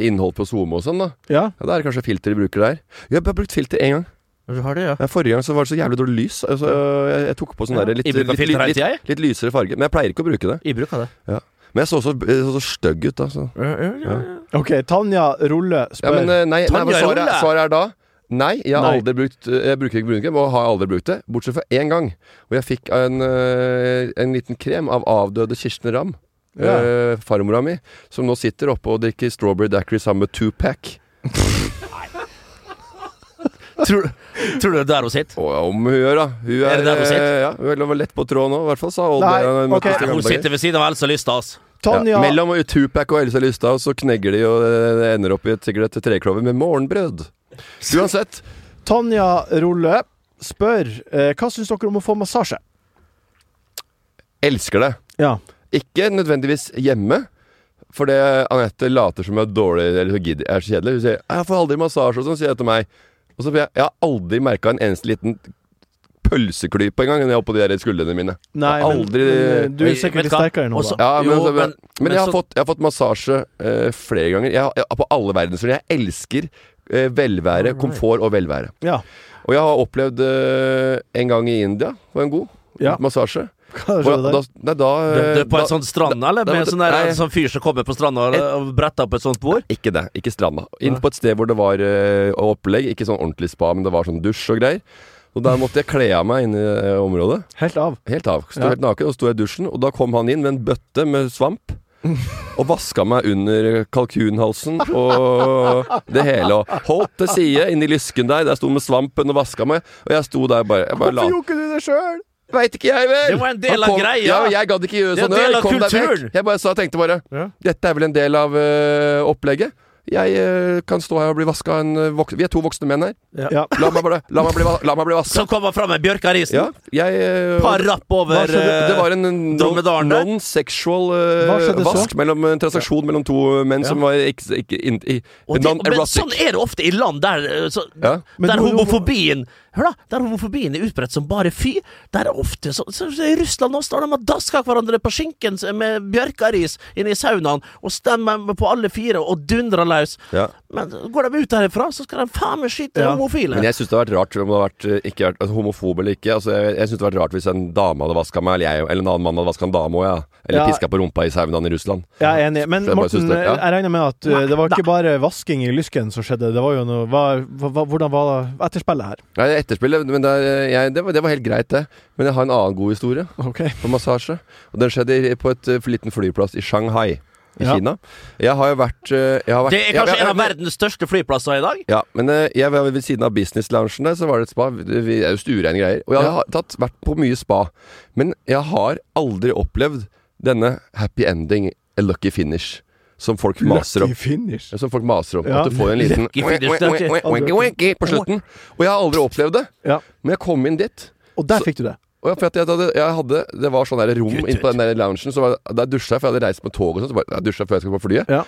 innhold på SoMe og sånn, da. Ja. Ja, Da er det kanskje filter de bruker der. Jeg har brukt filter én gang. Du har det, ja. Ja, Forrige gang så var det så jævlig dårlig lys. Altså, jeg, jeg tok på sånn der litt, litt, litt, litt, lysere farge. Men jeg pleier ikke å bruke det. Jeg bruker det. Men jeg så så, så, så stygg ut, da. Så. Ja, ja, ja. OK, Tanja Rolle Ja, spør men eh, nei, nei Tanja men svaret, er- svaret er da Nei, jeg har Nei. aldri brukt eh, Jeg bruker ikke brunkrem, og har aldri brukt det. Bortsett fra én gang. Og jeg fikk en, eh, en liten krem av avdøde Kirsten Ramm. Ja. eh, farmora mi, som nå sitter oppe og drikker strawberry daiquiri sammen med two-pack. Tror, tror du det er der hun sitter? Og om hun gjør, da. Hun Er er, det der hun sitter? ja, hun er lett på tråden nå, i hvert fall, sa Odd. Nei, okay. hun sitter ved siden av Elsa Lystad. Tanja, Ja, mellom Tupac og Elsa Lystad, så knegger de, og det ender opp i et, sikkert et treklover med morgenbrød. Uansett. Tonja Rolle spør eh, Hva syns dere om å få massasje? Elsker det. Ja. Ikke nødvendigvis hjemme. For det Anette later som hun er dårlig Eller hun er så kjedelig. Hun sier 'Jeg får aldri massasje', og sånn, sier jeg til meg. Og så får jeg Jeg har aldri merka en eneste liten pølseklype engang når jeg er på de der skuldrene mine. Nei, Jeg har aldri men eh, du er sikkert litt sterkere nå, da. Ja, men, Jo, altså, men, men- jeg, har så- fått, jeg har fått massasje uh, flere ganger. Jeg, jeg, på alle verdensdeler. Jeg elsker uh, velvære, komfort og velvære. Ja. Og jeg har opplevd uh, en gang i India, var en god Ja. massasje. Hva skjedde da, der? da, Det, det er på da- en sånn strand, eller? Med sånn, der, en sånn fyr som kommer på stranda og, og bretter opp et sånt bord? Ikke det. Ikke stranda. Inn på et sted hvor det var eh, opplegg. Ikke sånn ordentlig spa, men det var sånn dusj og greier. Og der måtte jeg kle av meg inne i eh, området. Helt av. Helt av. Sto Ja. helt naken og sto i dusjen. Og da kom han inn med en bøtte med svamp. Og vaska meg under kalkunhalsen og det hele. Og holdt til side inni lysken der. Der sto med svampen og vaska meg. Og jeg sto der bare, jeg bare la Hvorfor gjorde ikke du det sjøl? Veit ikke jeg, vel! Det var en del av greia. Ja, jeg gadd ikke gjøre sånn. Kom deg vekk! Jeg bare sa, tenkte bare Ja. Dette er vel en del av uh, opplegget. Jeg øh, kan stå her og bli vaska en voksen Vi er to voksne menn her. Ja. La meg bare La meg bli, la meg bli vaska. Som kommer fram med bjørkarisen. Ja, jeg øh, Par rapp over eh, Det var en non- non-sexual så? vask mellom en transaksjon mellom to menn som var ikke, ikke in, i, det, men non-erotic. sånn er det ofte i land der, eh, så, Ja. Der må jo- homofobien Hør da, Der homofobien er utbredt som bare fy. Der er ofte så, så, så I Russland nå står de og dasker hverandre på skinken med bjørkaris inne i saunaen og stemmer på alle fire og dundrer løs. Ja. Men går de ut derifra, så skal de faen meg skyte Ja. homofile. Men jeg syns det har vært rart om det har vært øh, ikke vært altså, homofob eller ikke. Altså, jeg jeg synes det har vært rart hvis en dame hadde vaska meg, eller jeg, eller en annen mann hadde vaska en dame òg, ja. Eller Ja. piska på rumpa i saunaen i Russland. Jeg er enig. Men jeg Morten, det, ja. jeg regner med at uh, det var ikke bare vasking i lysken som skjedde. Det var jo noe hva, hva, Hvordan var etterspillet her? Nei, etterspillet, men det, er- jeg, det, var, det var helt greit, det. Men jeg har en annen god historie okay. på massasje. Og den skjedde på et uh, liten flyplass i Shanghai i Ja. Kina. Jeg har jo vært jeg har vært, Det er jeg- kanskje jeg- en av verdens største flyplasser i dag. Ja, men jeg var ved siden av business-loungen der, så var det et spa. Vi er jo stuereine greier. Og jeg Ja. har tatt, vært på mye spa. Men jeg har aldri opplevd denne happy ending, a lucky finish, som folk maser om. Som folk maser om. Ja. At du får en liten wanky på slutten. Og jeg har aldri opplevd det. Ja. Men jeg kom inn dit. Og der Så- fikk du det. Og jeg, for at jeg, hadde, jeg hadde Det var sånn der rom inne på den der loungen. Så var, der dusja jeg, for jeg hadde reist med tog og sånn. Så bare, jeg dusja før jeg skulle på flyet. Ja.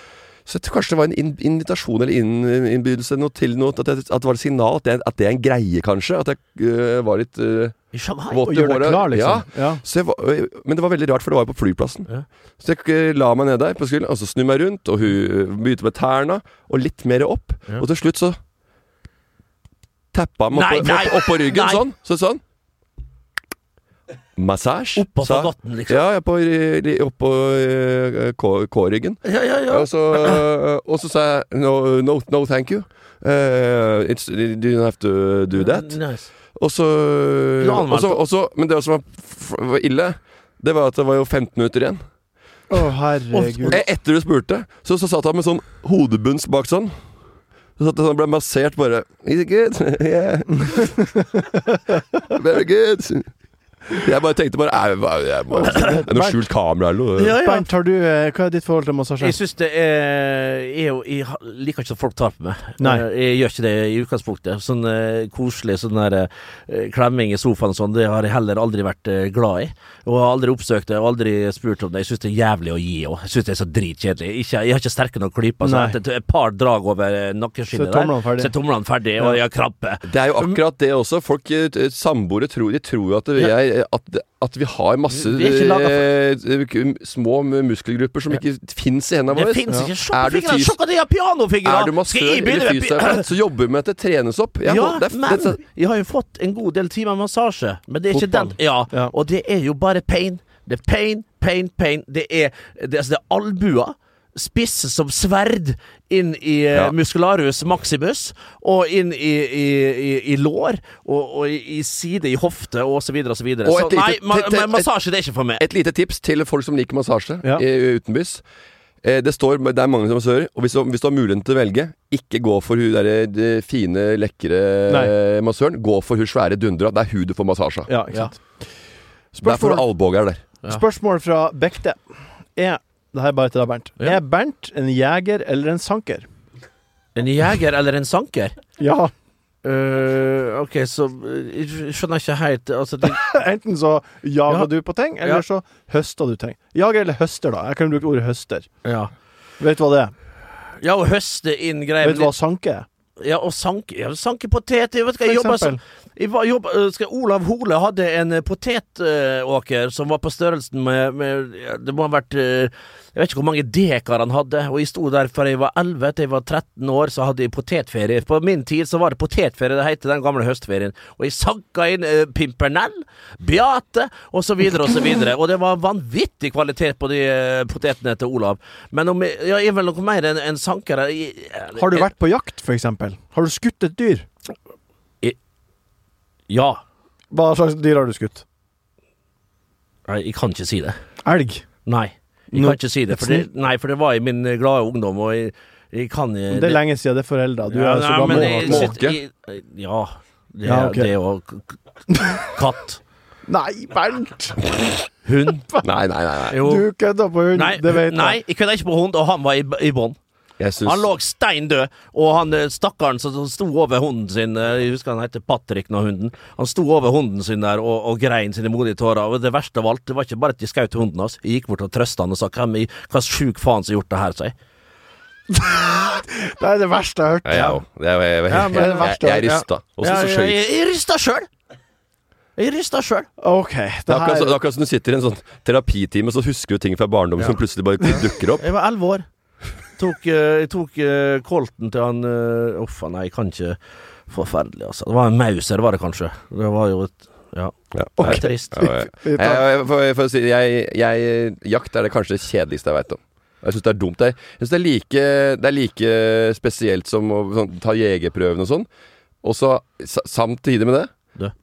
Så jeg tror kanskje det var en invitasjon eller inn innbydelse noe til noe. At, jeg, at det var et signal. At det, at det er en greie, kanskje. At jeg uh, var litt øh, I Shanghai. våt Og i deg håret. klar, liksom. Ja. Ja. Så jeg var, men det var veldig rart, for det var jo på flyplassen. Ja. Så jeg la meg ned der på skulderen, og så snur meg rundt, og hun begynte med tærne, og litt mer opp. Ja. Og til slutt så tappa meg oppå, opp, opp, ryggen, nei. sånn. Så sånn. Massasje. Oppå fagotten, liksom. Ja, ja, på, oppå K-ryggen. Ja, ja, ja. Og så, og så sa jeg no, no, no thank you. Uh, it's, you don't have to do that. Nice. Og så, og så, og så Men det som var, var ille, det var at det var jo 15 minutter igjen. Å, herregud. Etter du spurte, så, så satt han med sånn hodebunns bak sånn. Så satt han ble massert bare Is it good? Yeah. Very good. Jeg bare tenkte bare jeg, jeg må, Er noe skjult kamera eller noe? Ja, ja. Bernt, har du, eh, hva er ditt forhold til massasje? Jeg syns det er Jeg, jeg liker ikke at folk tar på meg. Nei. Eh, Jeg gjør ikke det i utgangspunktet. Sånn uh, koselig sånn der uh, klemming i sofaen og sånn, det har jeg heller aldri vært uh, glad i. Og har aldri oppsøkt det, og aldri spurt om det. Jeg syns det er jævlig å gi òg. Jeg syns det er så dritkjedelig. Jeg har ikke sterke nok klyper. Så Nei. et par drag over nakkeskinnet der, så er tomlene ferdig, og jeg har krabbe. Det er jo akkurat det også. Folk, Samboere tror, de tror jo at, er, at, at vi har masse Vi eh, små muskelgrupper som ikke fins i hendene Det våre. fins ikke. Er du fys- Se hva de har pianofingre! Er du massør jeg eller fysioterapeut, så jobber vi med at det trenes opp. Jeg, ja, det men det jeg har jo fått en god del timer massasje. Men det er ikke den Ja, Ja. og det er jo bare pain. Det er pain, pain, pain. Det er, det, altså det er albuer Spisse som sverd inn i eh, Ja. muscularus maximus, og inn i, i, i, i lår, og, og i, side i hofte, og så videre og så videre. Og Så lite- nei, ma ma massasje det er ikke for meg. Et lite tips til folk som liker massasje Ja. i, utenbys. Eh, Det står, det er mange som massører, og hvis du, hvis du har muligheten til å velge, ikke gå for hun derre de fine, lekre Nei. eh, massøren. Gå for hun svære dundra. Det er hun du får massasje av. Ja, ja. sant. Der får Spørsmål, du albuer der. Ja. spørsmål fra Bekte. Er det her er bare til deg, Bernt. Ja. Er Bernt en jeger eller en sanker? En jeger eller en sanker? Ja. Uh, ok, så eh, jeg skjønner ikke helt Altså, det, Enten så jager Ja. du på ting, eller Ja. så høster du ting. Jager eller høster, da. Jeg kan bruke ordet høster. ja. Vet du hva det er? Ja, å høste inn greier Vet du hva sanke er? Ja, og sanke, ja, sanke poteter. Jeg jeg eksempel. som øh, skal, Olav Hole hadde en eh, potetåker som var på størrelsen med, med Det må ha vært eh, Jeg vet ikke hvor mange dekar han hadde, og jeg sto der fra jeg var 11 til jeg var 13 år, så hadde jeg potetferie. På min tid så var det potetferie, det het den gamle høstferien. Og jeg sanka inn uh, Pimpernell, Beate og så videre og så videre. Og det var vanvittig kvalitet på de uh, potetene til Olav. Men om jeg, ja, jeg er vel noe mer enn en sanker. Jeg, jeg, Har du vært på jakt, for eksempel? Har du skutt et dyr? Ja. Hva slags dyr har du skutt? Nei, jeg kan ikke si det. Elg? Nei, jeg kan ikke si det. For det, nei, for det var i min eh, glade ungdom, og jeg, jeg kan eh, Det er lenge siden, det er foreldre. Du ja, er så gammel. Måke? Ja. Det, Ja, okay. det og katt. Nei, Bernt! Hund. Nei, nei, nei. nei. Du kødder på hund, Nei, det vet jeg. nei, jeg kødda ikke på hund, og han var i, i bånn. Syns Han lå stein død, og han eh, stakkaren som sto over hunden sin eh, Jeg husker han heter Patrick nå, hunden. Han sto over hunden sin der og, og grein sine modige tårer. Og det verste av alt, det var ikke bare at de skjøt hunden hans. Jeg gikk bort og trøsta han og sa hvem i- hva sjuk faen som har gjort det her, sa jeg. Det er det verste jeg har hørt. Ja, òg. Jeg, jeg, jeg, Ja, det er det jeg, jeg ja. rysta. Og så skjøt. jeg, jeg, rista sjøl! Jeg rista sjøl. Okay, Det Det er akkurat, som du sitter i en sånn terapitime, så husker du ting fra barndommen som plutselig bare dukker opp. Jeg var elleve år. Tok, eh, jeg tok kolten colten til han uh, Uff nei, jeg kan ikke Forferdelig, altså. Det var en mauser, var det kanskje. Det var jo et Ja. Ja. Det er trist. Ja, ja. Jeg, for, for å si, jeg, jeg, jakt er det kanskje det kjedeligste jeg veit om. Jeg syns det er dumt. Jeg, jeg synes det, er like, det er like spesielt som å sånn, ta jegerprøven og sånn. Og så samtidig med det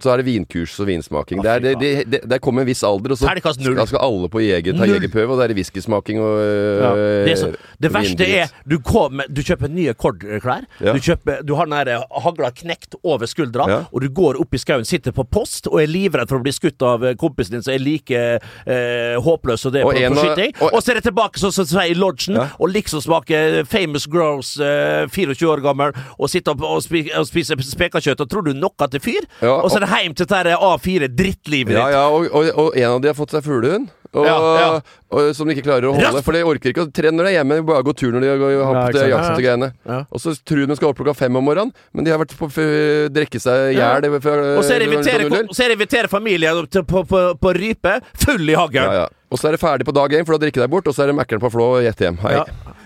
Så er det vinkurs og vinsmaking. Å, Det, er, det, det, det, det kommer en viss alder, og så skal, skal alle på jeger, ta jegerprøve, og da er whiskysmaking og Ja, øh, Det, er så, det verste er du, kommer, du kjøper nye kordklær. Ja. Du, kjøper, du har den der hagla knekt over skuldra, Ja. og du går opp i skauen, sitter på post og er livredd for å bli skutt av eh, kompisen din som er like eh, håpløs som det Og på, på skyting. og- Og så er det tilbake sånn som sier i lodgen, Ja. og liksom smaker Famous Grouse, eh, 24 år gammel, og sitter opp og, spi, og spiser spekekjøtt og tror du noe til fyr, Ja, og så er det hjem til dette A4 drittlivet ditt. ja, og, og, og en av de har fått seg fuglehund. Og, Ja, ja. og, som de ikke klarer å holde. For de orker ikke å trene når de er hjemme. Bare gå tur når de har på til sant. jakten greiene. Ja. Og så tror de de skal opp klokka fem om morgenen, men de har vært på å drikke seg i hjel. Og så er det invitere, klokka null. så er det invitere familien på, på, på, på rype, full i hagl. Ja, ja. Og så er det ferdig på dag én, for da drikker de bort. Og så er det Mækkern på Flå og gjett hjem. Hei. Ja.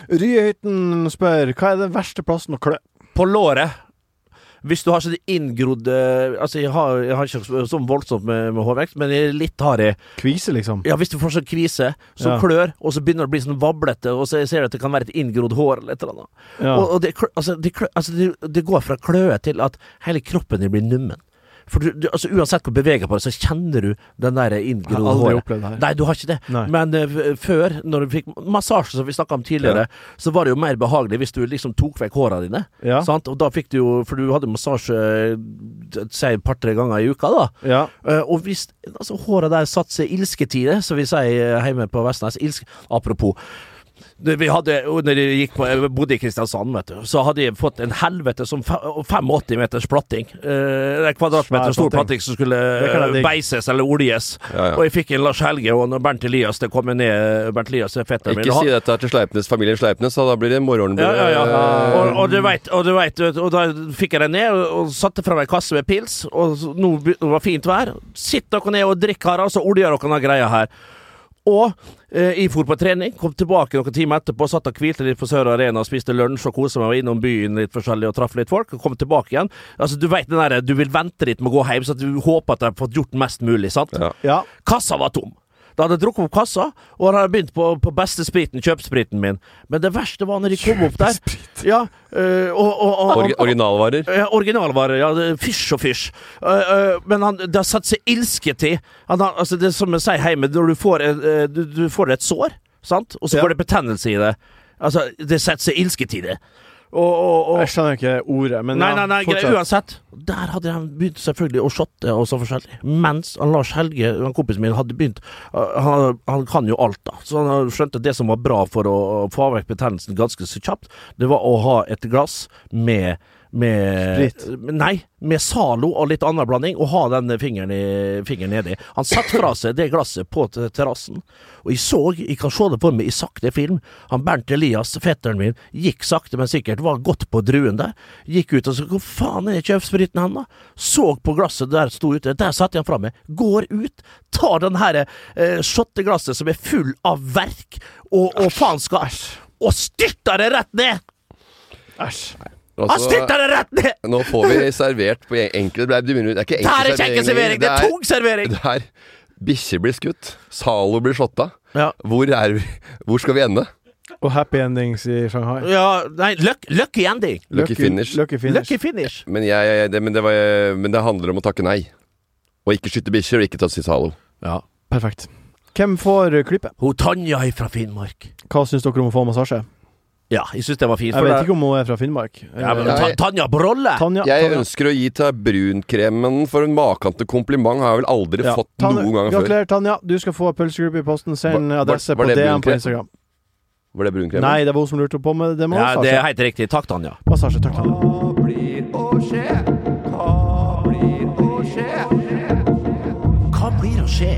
Ryehytten spør hva er den verste plassen å klø? på låret. Hvis du har sånn inngrodd eh, Altså, jeg har, jeg har ikke så- sånn voldsomt med, med hårvekst, men jeg er litt hard i Kvise, liksom? Ja, hvis du får sånn kvise som Ja. klør, og så begynner det å bli sånn vablete, og så ser du at det kan være et inngrodd hår eller et eller annet. Ja. Og, og det, altså, det, altså det, det går fra kløe til at hele kroppen din blir nummen. For du, du, altså, uansett hvor beveger på deg, så kjenner du den der inngrodde håret. Nei, du har ikke det. Nei. Men uh, før, når du fikk massasje, som vi snakka om tidligere, så var det jo mer behagelig hvis du liksom tok vekk håra dine. Ja. Sant? Og da fikk du jo For du hadde massasje eh, si et par-tre ganger i uka, da. Ja. Uh, og hvis altså, håret der satte seg ilsketide, som vi sier hjemme på Vestnes Ilsk, Apropos. Vi hadde, når jeg gikk på, jeg bodde i Kristiansand, vet du, så hadde jeg fått en helvete som 85 meters platting. Eh, en kvadratmeter stor platting. som skulle eh, beises eller oljes. Ja, ja. Og jeg fikk en Lars Helge og Bernt Elias det kom ned Bernt Elias er fetteren min. Ikke si dette til Sleipnes, familien Sleipnes, da blir det morgenen ja, ja, ja. Eh, Og, og du vet, og, du vet, og da fikk jeg den ned og, og satte fram ei kasse med pils. Og nå det var fint vær. Sitt dere ned og drikk her, så oljer dere denne greia her. Og eh, jeg for på trening, kom tilbake noen timer etterpå, satt og hvilte litt på Sør Arena, spiste lunsj og kosa meg, var innom byen litt forskjellig og traff litt folk, og kom tilbake igjen. Altså, du vet den derre, du vil vente litt med å gå hjem, så at du håper at jeg har fått gjort mest mulig, sant? Ja. ja. Kassa var tom. Da hadde jeg drukket opp kassa, og da hadde begynt på, på beste spriten, kjøpspriten min. Men det verste var når de kom opp der. Ja, øh, og, og, og, Orgi originalvarer. ja, originalvarer, ja. Fysj og fysj. Uh, uh, men han, det har satt seg ilske til. Han, altså, det er som jeg sier hjemme, når du får, øh, du, du får et sår, sant? og så Ja. får det betennelse i det. Altså, det setter seg ilske til det. Og, og, og Jeg skjønner ikke ordet, men Nei, nei, nei, greit, uansett. Der hadde han begynt selvfølgelig å shotte og så forskjellig. Mens Lars Helge, kompisen min, hadde begynt uh, han, han kan jo alt, da. Så han skjønte at det som var bra for å få vekk betennelsen ganske så kjapt, det var å ha et glass med med Sprit. Nei, med Zalo og litt annen blanding, og ha den fingeren, i, fingeren nedi. Han satte fra seg det glasset på te- terrassen, og jeg så, jeg kan se det på meg i sakte film, han Bernt Elias, fetteren min, gikk sakte, men sikkert, var godt på druen der, gikk ut og så, hvor faen er kjøpspriten hen da? Så på glasset der sto ute, der satte han fra meg, går ut, tar den her eh, shotteglasset som er full av verk, og, og faenskap, og styrter det rett ned! Æsj. Han Altså, styrter det rett ned! nå får vi servert på en- Det er ikke er enkel servering, det er tung servering! Det er Bikkjer blir skutt. Zalo blir shotta. Ja. Hvor, er vi, hvor skal vi ende? Og happy endings i Shanghai. Ja, nei, luck, lucky ending. Lucky finish. Lucky finish. Lucky finish. Men, jeg, jeg, det, men, det var, men det handler om å takke nei. Og ikke skyte bikkjer, og ikke ta si Zalo. Ja. Perfekt. Hvem får klippet? Tanja fra Finnmark. Hva syns dere om å få massasje? Ja, jeg syns det var fint. Jeg vet ikke om hun er fra Finnmark. ja, men, Eh, Ta- Tanja Brolle! Tanja, Jeg Tanja. ønsker å gi til brunkremen for en maken til kompliment har jeg vel aldri Ja. fått Tanja, noen gang før. Gratulerer, Tanja. Du skal få pølsegruppe i posten. Send Var- var- adresse var på DM på? Instagram. Var det brunkremen? Nei, det var hun som lurte på med det med Ja, det er helt riktig. Takk, Tanja. Massasje, takk, Tanja. Hva blir å skje? Hva blir å skje? Hva blir å skje?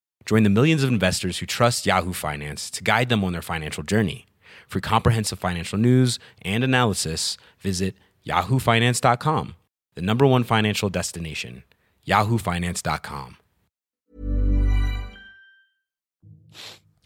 Join the millions of investors who trust Yahoo Finance to guide them on their financial journey. For comprehensive financial news and analysis, visit yahoofinance.com, the number one financial destination, yahoofinance.com.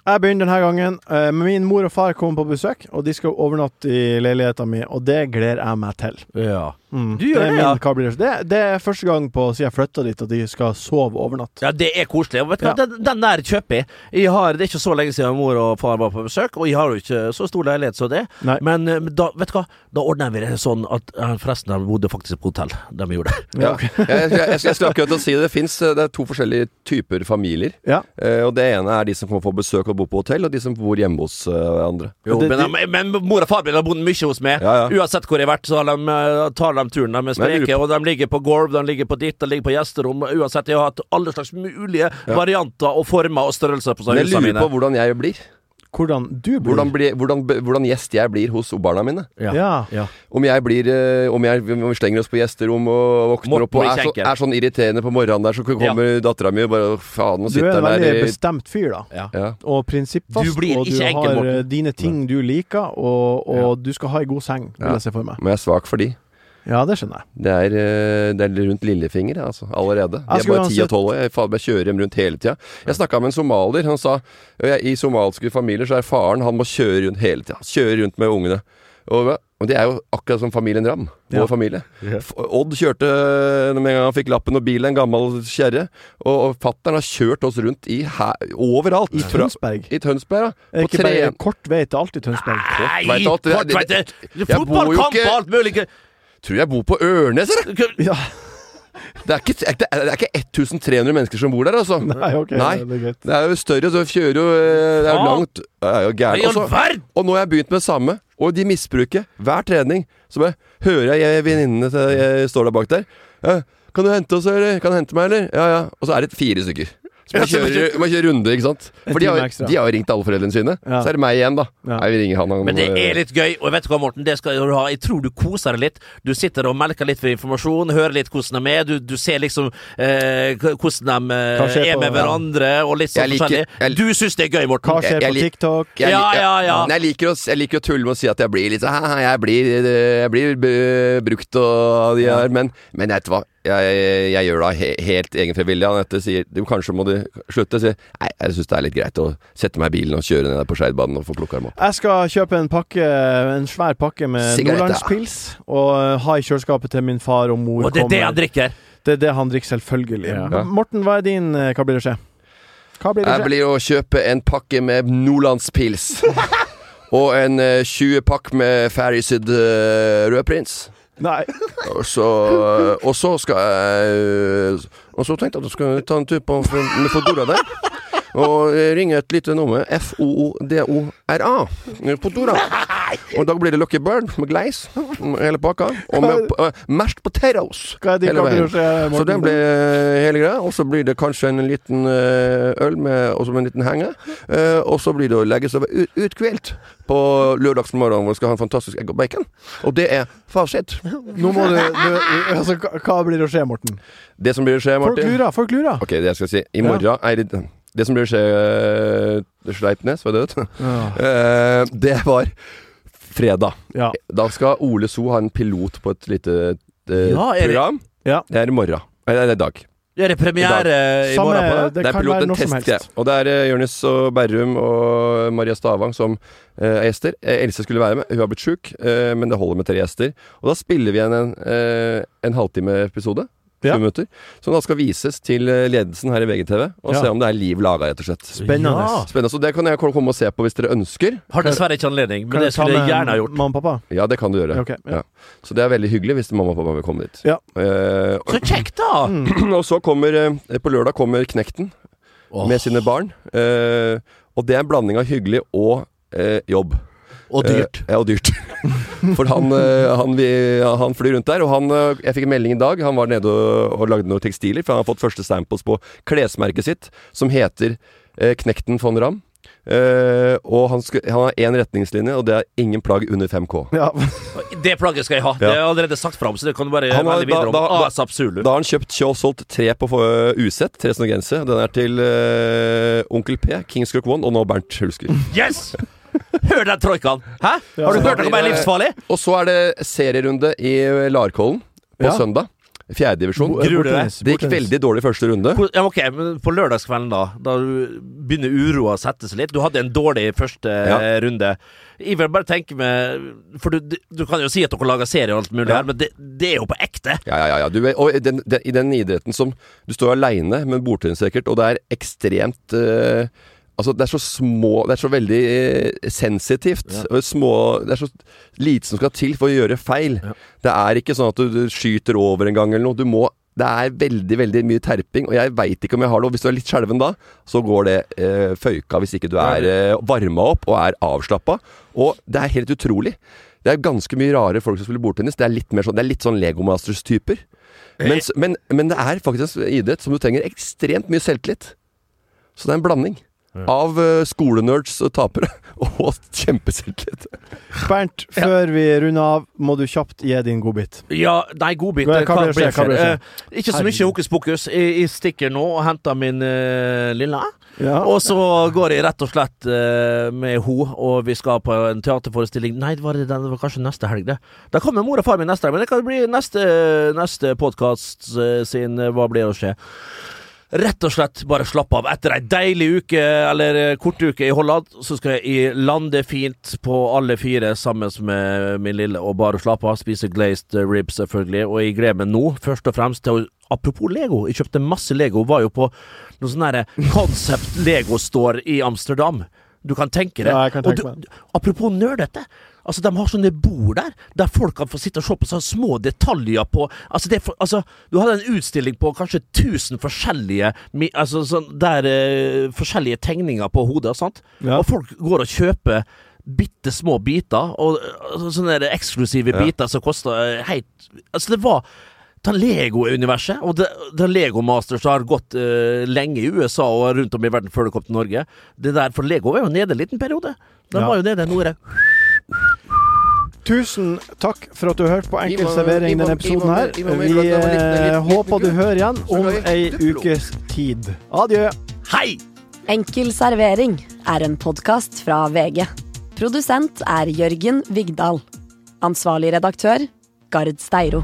Jeg begynner denne gangen. Eh, Min mor og far kommer på besøk, og de skal overnatte i leiligheten min, og det gleder jeg meg til. Ja. Mm. Du gjør det, ja. det? det? Er første gang på siden jeg flytta dit at de skal sove over natt. Ja, det er koselig. Og vet du hva, den, den der kjøper jeg. jeg har, det er ikke så lenge siden mor og far var på besøk, og jeg har jo ikke så stor leilighet som det. Nei. Men eh, da, vet du hva, da ordner vi det sånn at eh, Forresten, de bodde faktisk på hotell, de gjorde det. Ja. jeg, jeg, jeg, jeg skal akkurat til å si det. Det fins det er to forskjellige typer familier. Ja. Eh, og Det ene er de som kommer få besøk og bo på hotell, og de som bor hjemme hos uh, andre. Jo, Det- men, de, men mor og far min har bodd mye hos meg. Ja, ja. Uansett hvor jeg har vært, så har de, eh, tar de turen. De er spreke, og de ligger på gulv, de ligger på ditt, de ligger på gjesterom. Uansett, jeg har hatt alle slags mulige varianter og former og størrelser på Men jeg lurer på hvordan jeg blir. hvordan du blir. Hvordan, blir- hvordan, hvordan gjest jeg blir hos barna mine. Ja. Om jeg blir eh, Om, jeg, om vi slenger oss på gjesterom og våkner Morten opp og er, så, er sånn irriterende på morgenen der, så kommer dattera mi og bare Faen, nå Du er en veldig der bestemt fyr, da. Ja. ja. Og prinsippfast, Du blir og du ikke enkel, har Morten. eh, dine ting du liker, og, og du skal ha ei god seng, vil jeg se for meg. Men jeg er svak for de. Ja, det skjønner jeg. Det er, eh, det er rundt lillefinger, altså, allerede. De er bare 10 og 12 år. Jeg faen meg kjører dem rundt hele tida. Jeg snakka med en somalier. Han sa i somalske familier så er faren Han må kjøre rundt hele tida. Kjøre rundt med ungene. Og, og det er jo akkurat som familien Ram. Vår Ja. familie. Odd kjørte eh, med en gang han fikk lappen og bilen, en gammel kjerre. Og, og fattern har kjørt oss rundt i her, overalt. I Tønsberg. I Tønsberg, ja. Er På ikke tre bare kort vei til alt i Tønsberg? Nei, kort vei til alt. Fotballkamp og alt mulig! Tror jeg bor på Ørnes, eller? Ja. Det er, ikke, det er, ikke 1300 mennesker som bor der, altså. Nei, ok. Nei. Det er. Det er jo større, så vi kjører jo eh, Det er jo langt Det er jo gærent. Og så- Og nå har jeg begynt med det samme, og de misbruker hver trening. Så bare hører jeg venninnene til jeg står der bak der. Ja, 'Kan du hente oss, eller? Kan du hente meg, eller?' Ja, ja. Og så er det fire stykker. Så man kjører, man kjører runde, ikke sant? For de har, de har jo ringt alle foreldrene sine. Ja. Så er det meg igjen, da. Ja. Jeg vil ringer han, han Men det er litt gøy, og vet du hva, Morten, det skal du ha. Jeg tror du koser deg litt. Du sitter og melker litt for informasjon, hører litt hvordan de er. Du, du ser liksom eh, hvordan de eh, er med på- hverandre, og litt sånn forskjellig. jeg- Du syns det er gøy, Morten? Hva skjer Jeg- jeg på TikTok? Jeg, Ja, ja, ja. Men jeg liker, å, jeg liker å tulle med å si at jeg blir litt sånn «Haha, Jeg blir, jeg blir brukt og de her Men, men vet du hva? Jeg, jeg gjør det av he, helt egenfrivillig. Anette sier du, kanskje må du slutte. Jeg sier nei, jeg syns det er litt greit å sette meg i bilen og kjøre ned der på Skeidbanen og få plukka dem opp. Jeg skal kjøpe en pakke En svær pakke med nordlandspils og eh, ha i kjøleskapet til min far og mor Og det er det han drikker? Det er det han drikker, selvfølgelig. Ja. Morten, hva er din eh, Hva blir det skje? Hva blir det Jeg blir å kjøpe en pakke med nordlandspils. og en eh, 20-pakk med ferdigsydd uh, rødprins. Nei. Og så, og så skal jeg Og så tenkte jeg at jeg skulle ta en tur på med Fodora der. Og ringe et lite nummer. F-O-O-D-O-R-A. Fodora. Og da blir det Lucky Bird med gleis. Hele pakka. Og med uh, mashed potatoes. Hele veien. Så den blir eh, hele greia. Og så blir det kanskje en liten eh, øl med også med en liten henge. Eh, og så blir det å legge seg ut, uthvilt på lørdagsmorgen hvor vi skal ha en fantastisk egg og bacon. Og det er fasit. Nå må du, du altså, hva- blir det å skje, Morten? Det som blir å skje, Folk lurer. Folk lurer. Ok, det jeg skal si. I morgen er det Det som blir å skje uh, Sleipnes, var det det? Ja. Eh, det var fredag. Ja. Da skal Ole So ha en pilot på et lite eh, Ja, er det- program. Ja. Det er i morgen. Eller det er i dag. Er det premiere i i morgen på det? det Det er kan pilot, en testgreie. Og det er uh, Jonis og Berrum og Maria Stavang som uh, er gjester. Eh, Else skulle være med, hun har blitt sjuk, uh, men det holder med tre gjester. Og da spiller vi igjen en, uh, en halvtime-episode. 20 Ja. minutter. Som da skal vises til eh, ledelsen her i VGTV, og Ja. se om det er liv laga, rett og slett. Spennende. Ja. Spennende. Så det kan jeg komme og se på hvis dere ønsker. Har dessverre ikke anledning, men det skulle jeg gjerne ha gjort. Mamma og pappa? Ja, det kan du gjøre. Okay, ja. Ja. Så det er veldig hyggelig hvis mamma og pappa vil komme dit. Ja. Eh, Så kjekt, da! Og så kommer eh, På lørdag kommer Knekten oh. med sine barn. Eh, og det er en blanding av hyggelig og eh, jobb. Og dyrt. Eh, ja, og dyrt. For han, eh, han, han flyr rundt der, og han eh, Jeg fikk en melding i dag. Han var nede og, og lagde noen tekstiler, for han har fått første samples på klesmerket sitt, som heter eh, Knekten von Ram. Uh, og han, skal, han har én retningslinje, og det er ingen plagg under 5K. Ja. Det plagget skal jeg ha. Det har jeg allerede sagt fram, så det kan du bare Han har- melde videre om. da- da- da- Asap Zulu. Da har han kjøpt og solgt tre på uh, Usett, tre sånne gensere. Den er til uh, Onkel P, Kingscook One og nå Bernt Hulsker. Yes! Hør den troikaen! Hæ? Ja. Har du hørt noe mer livsfarlig? Og så er det serierunde i Larkollen på Ja. søndag. Fjerdedivisjon. Det gikk veldig dårlig første runde. Ja, ok, men På lørdagskvelden, da Da du begynner uroa å sette seg litt Du hadde en dårlig første Ja. eh, runde. Jeg vil bare tenke med For du, du kan jo si at dere lager serie og alt mulig Ja. her, men det, det er jo på ekte. Ja, ja, ja. ja. Du, og i den, den, i den idretten som Du står aleine men bordtennisracket, og det er ekstremt eh, Altså, det er så små Det er så veldig eh, sensitivt. Og små Det er så lite som skal til for å gjøre feil. Det er ikke sånn at du, skyter over en gang eller noe. Du må det er veldig veldig mye terping, og jeg veit ikke om jeg har det. Og hvis du er litt skjelven da, så går det eh, føyka hvis ikke du er eh, varma opp og er avslappa. Og det er helt utrolig. Det er ganske mye rare folk som spiller bordtennis. Det er litt mer sånn, det er litt sånn Lego Masters-typer. Men, men, men det er faktisk en idrett som du trenger ekstremt mye selvtillit. Så det er en blanding av eh, skolenerds og tapere. Og kjempeselvtillit. Bernt, før vi runder av, må du kjapt gi din godbit. Ja, nei, godbit. Hva- eh, hva blir? Hva blir? Eh, ikke så mye hokus pokus. Jeg, jeg stikker nå og henter min eh, lille. Ja. Og så går jeg rett og slett eh, med ho, og vi skal på en teaterforestilling. Nei, det var, det, det var kanskje neste helg, det. Da kommer mor og far min neste helg, men det kan bli neste, neste podkast sin eh, Hva blir å skje? Rett og slett bare slappe av. Etter ei deilig uke, eller eh, kort uke i Holland, så skal jeg lande fint på alle fire sammen med min lille og bare slappe av. Spise glazed ribs, selvfølgelig. Og jeg gleder meg nå, først og fremst, til å Apropos Lego. Jeg kjøpte masse Lego. Var jo på noe sånn derre Concept Lego Store i Amsterdam. Du kan tenke det. Ja, jeg kan Og tenke du- Apropos nerdete. Altså, De har sånne bord der, der folk kan få sitte og se på sånne små detaljer på Altså, det altså Du hadde en utstilling på kanskje 1000 forskjellige Altså sånn der uh, Forskjellige tegninger på hodet, sant? Ja. Og folk går og kjøper bitte små biter, og eh, sånne der eksklusive Ja. biter som koster eh, helt Altså, det var ta Lego-universet, og det, det Lego Masters har gått uh, lenge i USA og rundt om i verden før det kom til Norge. Det der, For Lego var jo nede en liten periode. Den Ja. var jo nede nå Nore. Tusen takk for at du hørte på Enkel servering denne episoden her. Vi håper du hører igjen om ei ukes tid. Adjø. Hei! Enkel servering er en podkast fra VG. Produsent er Jørgen Vigdal. Ansvarlig redaktør, Gard Steiro.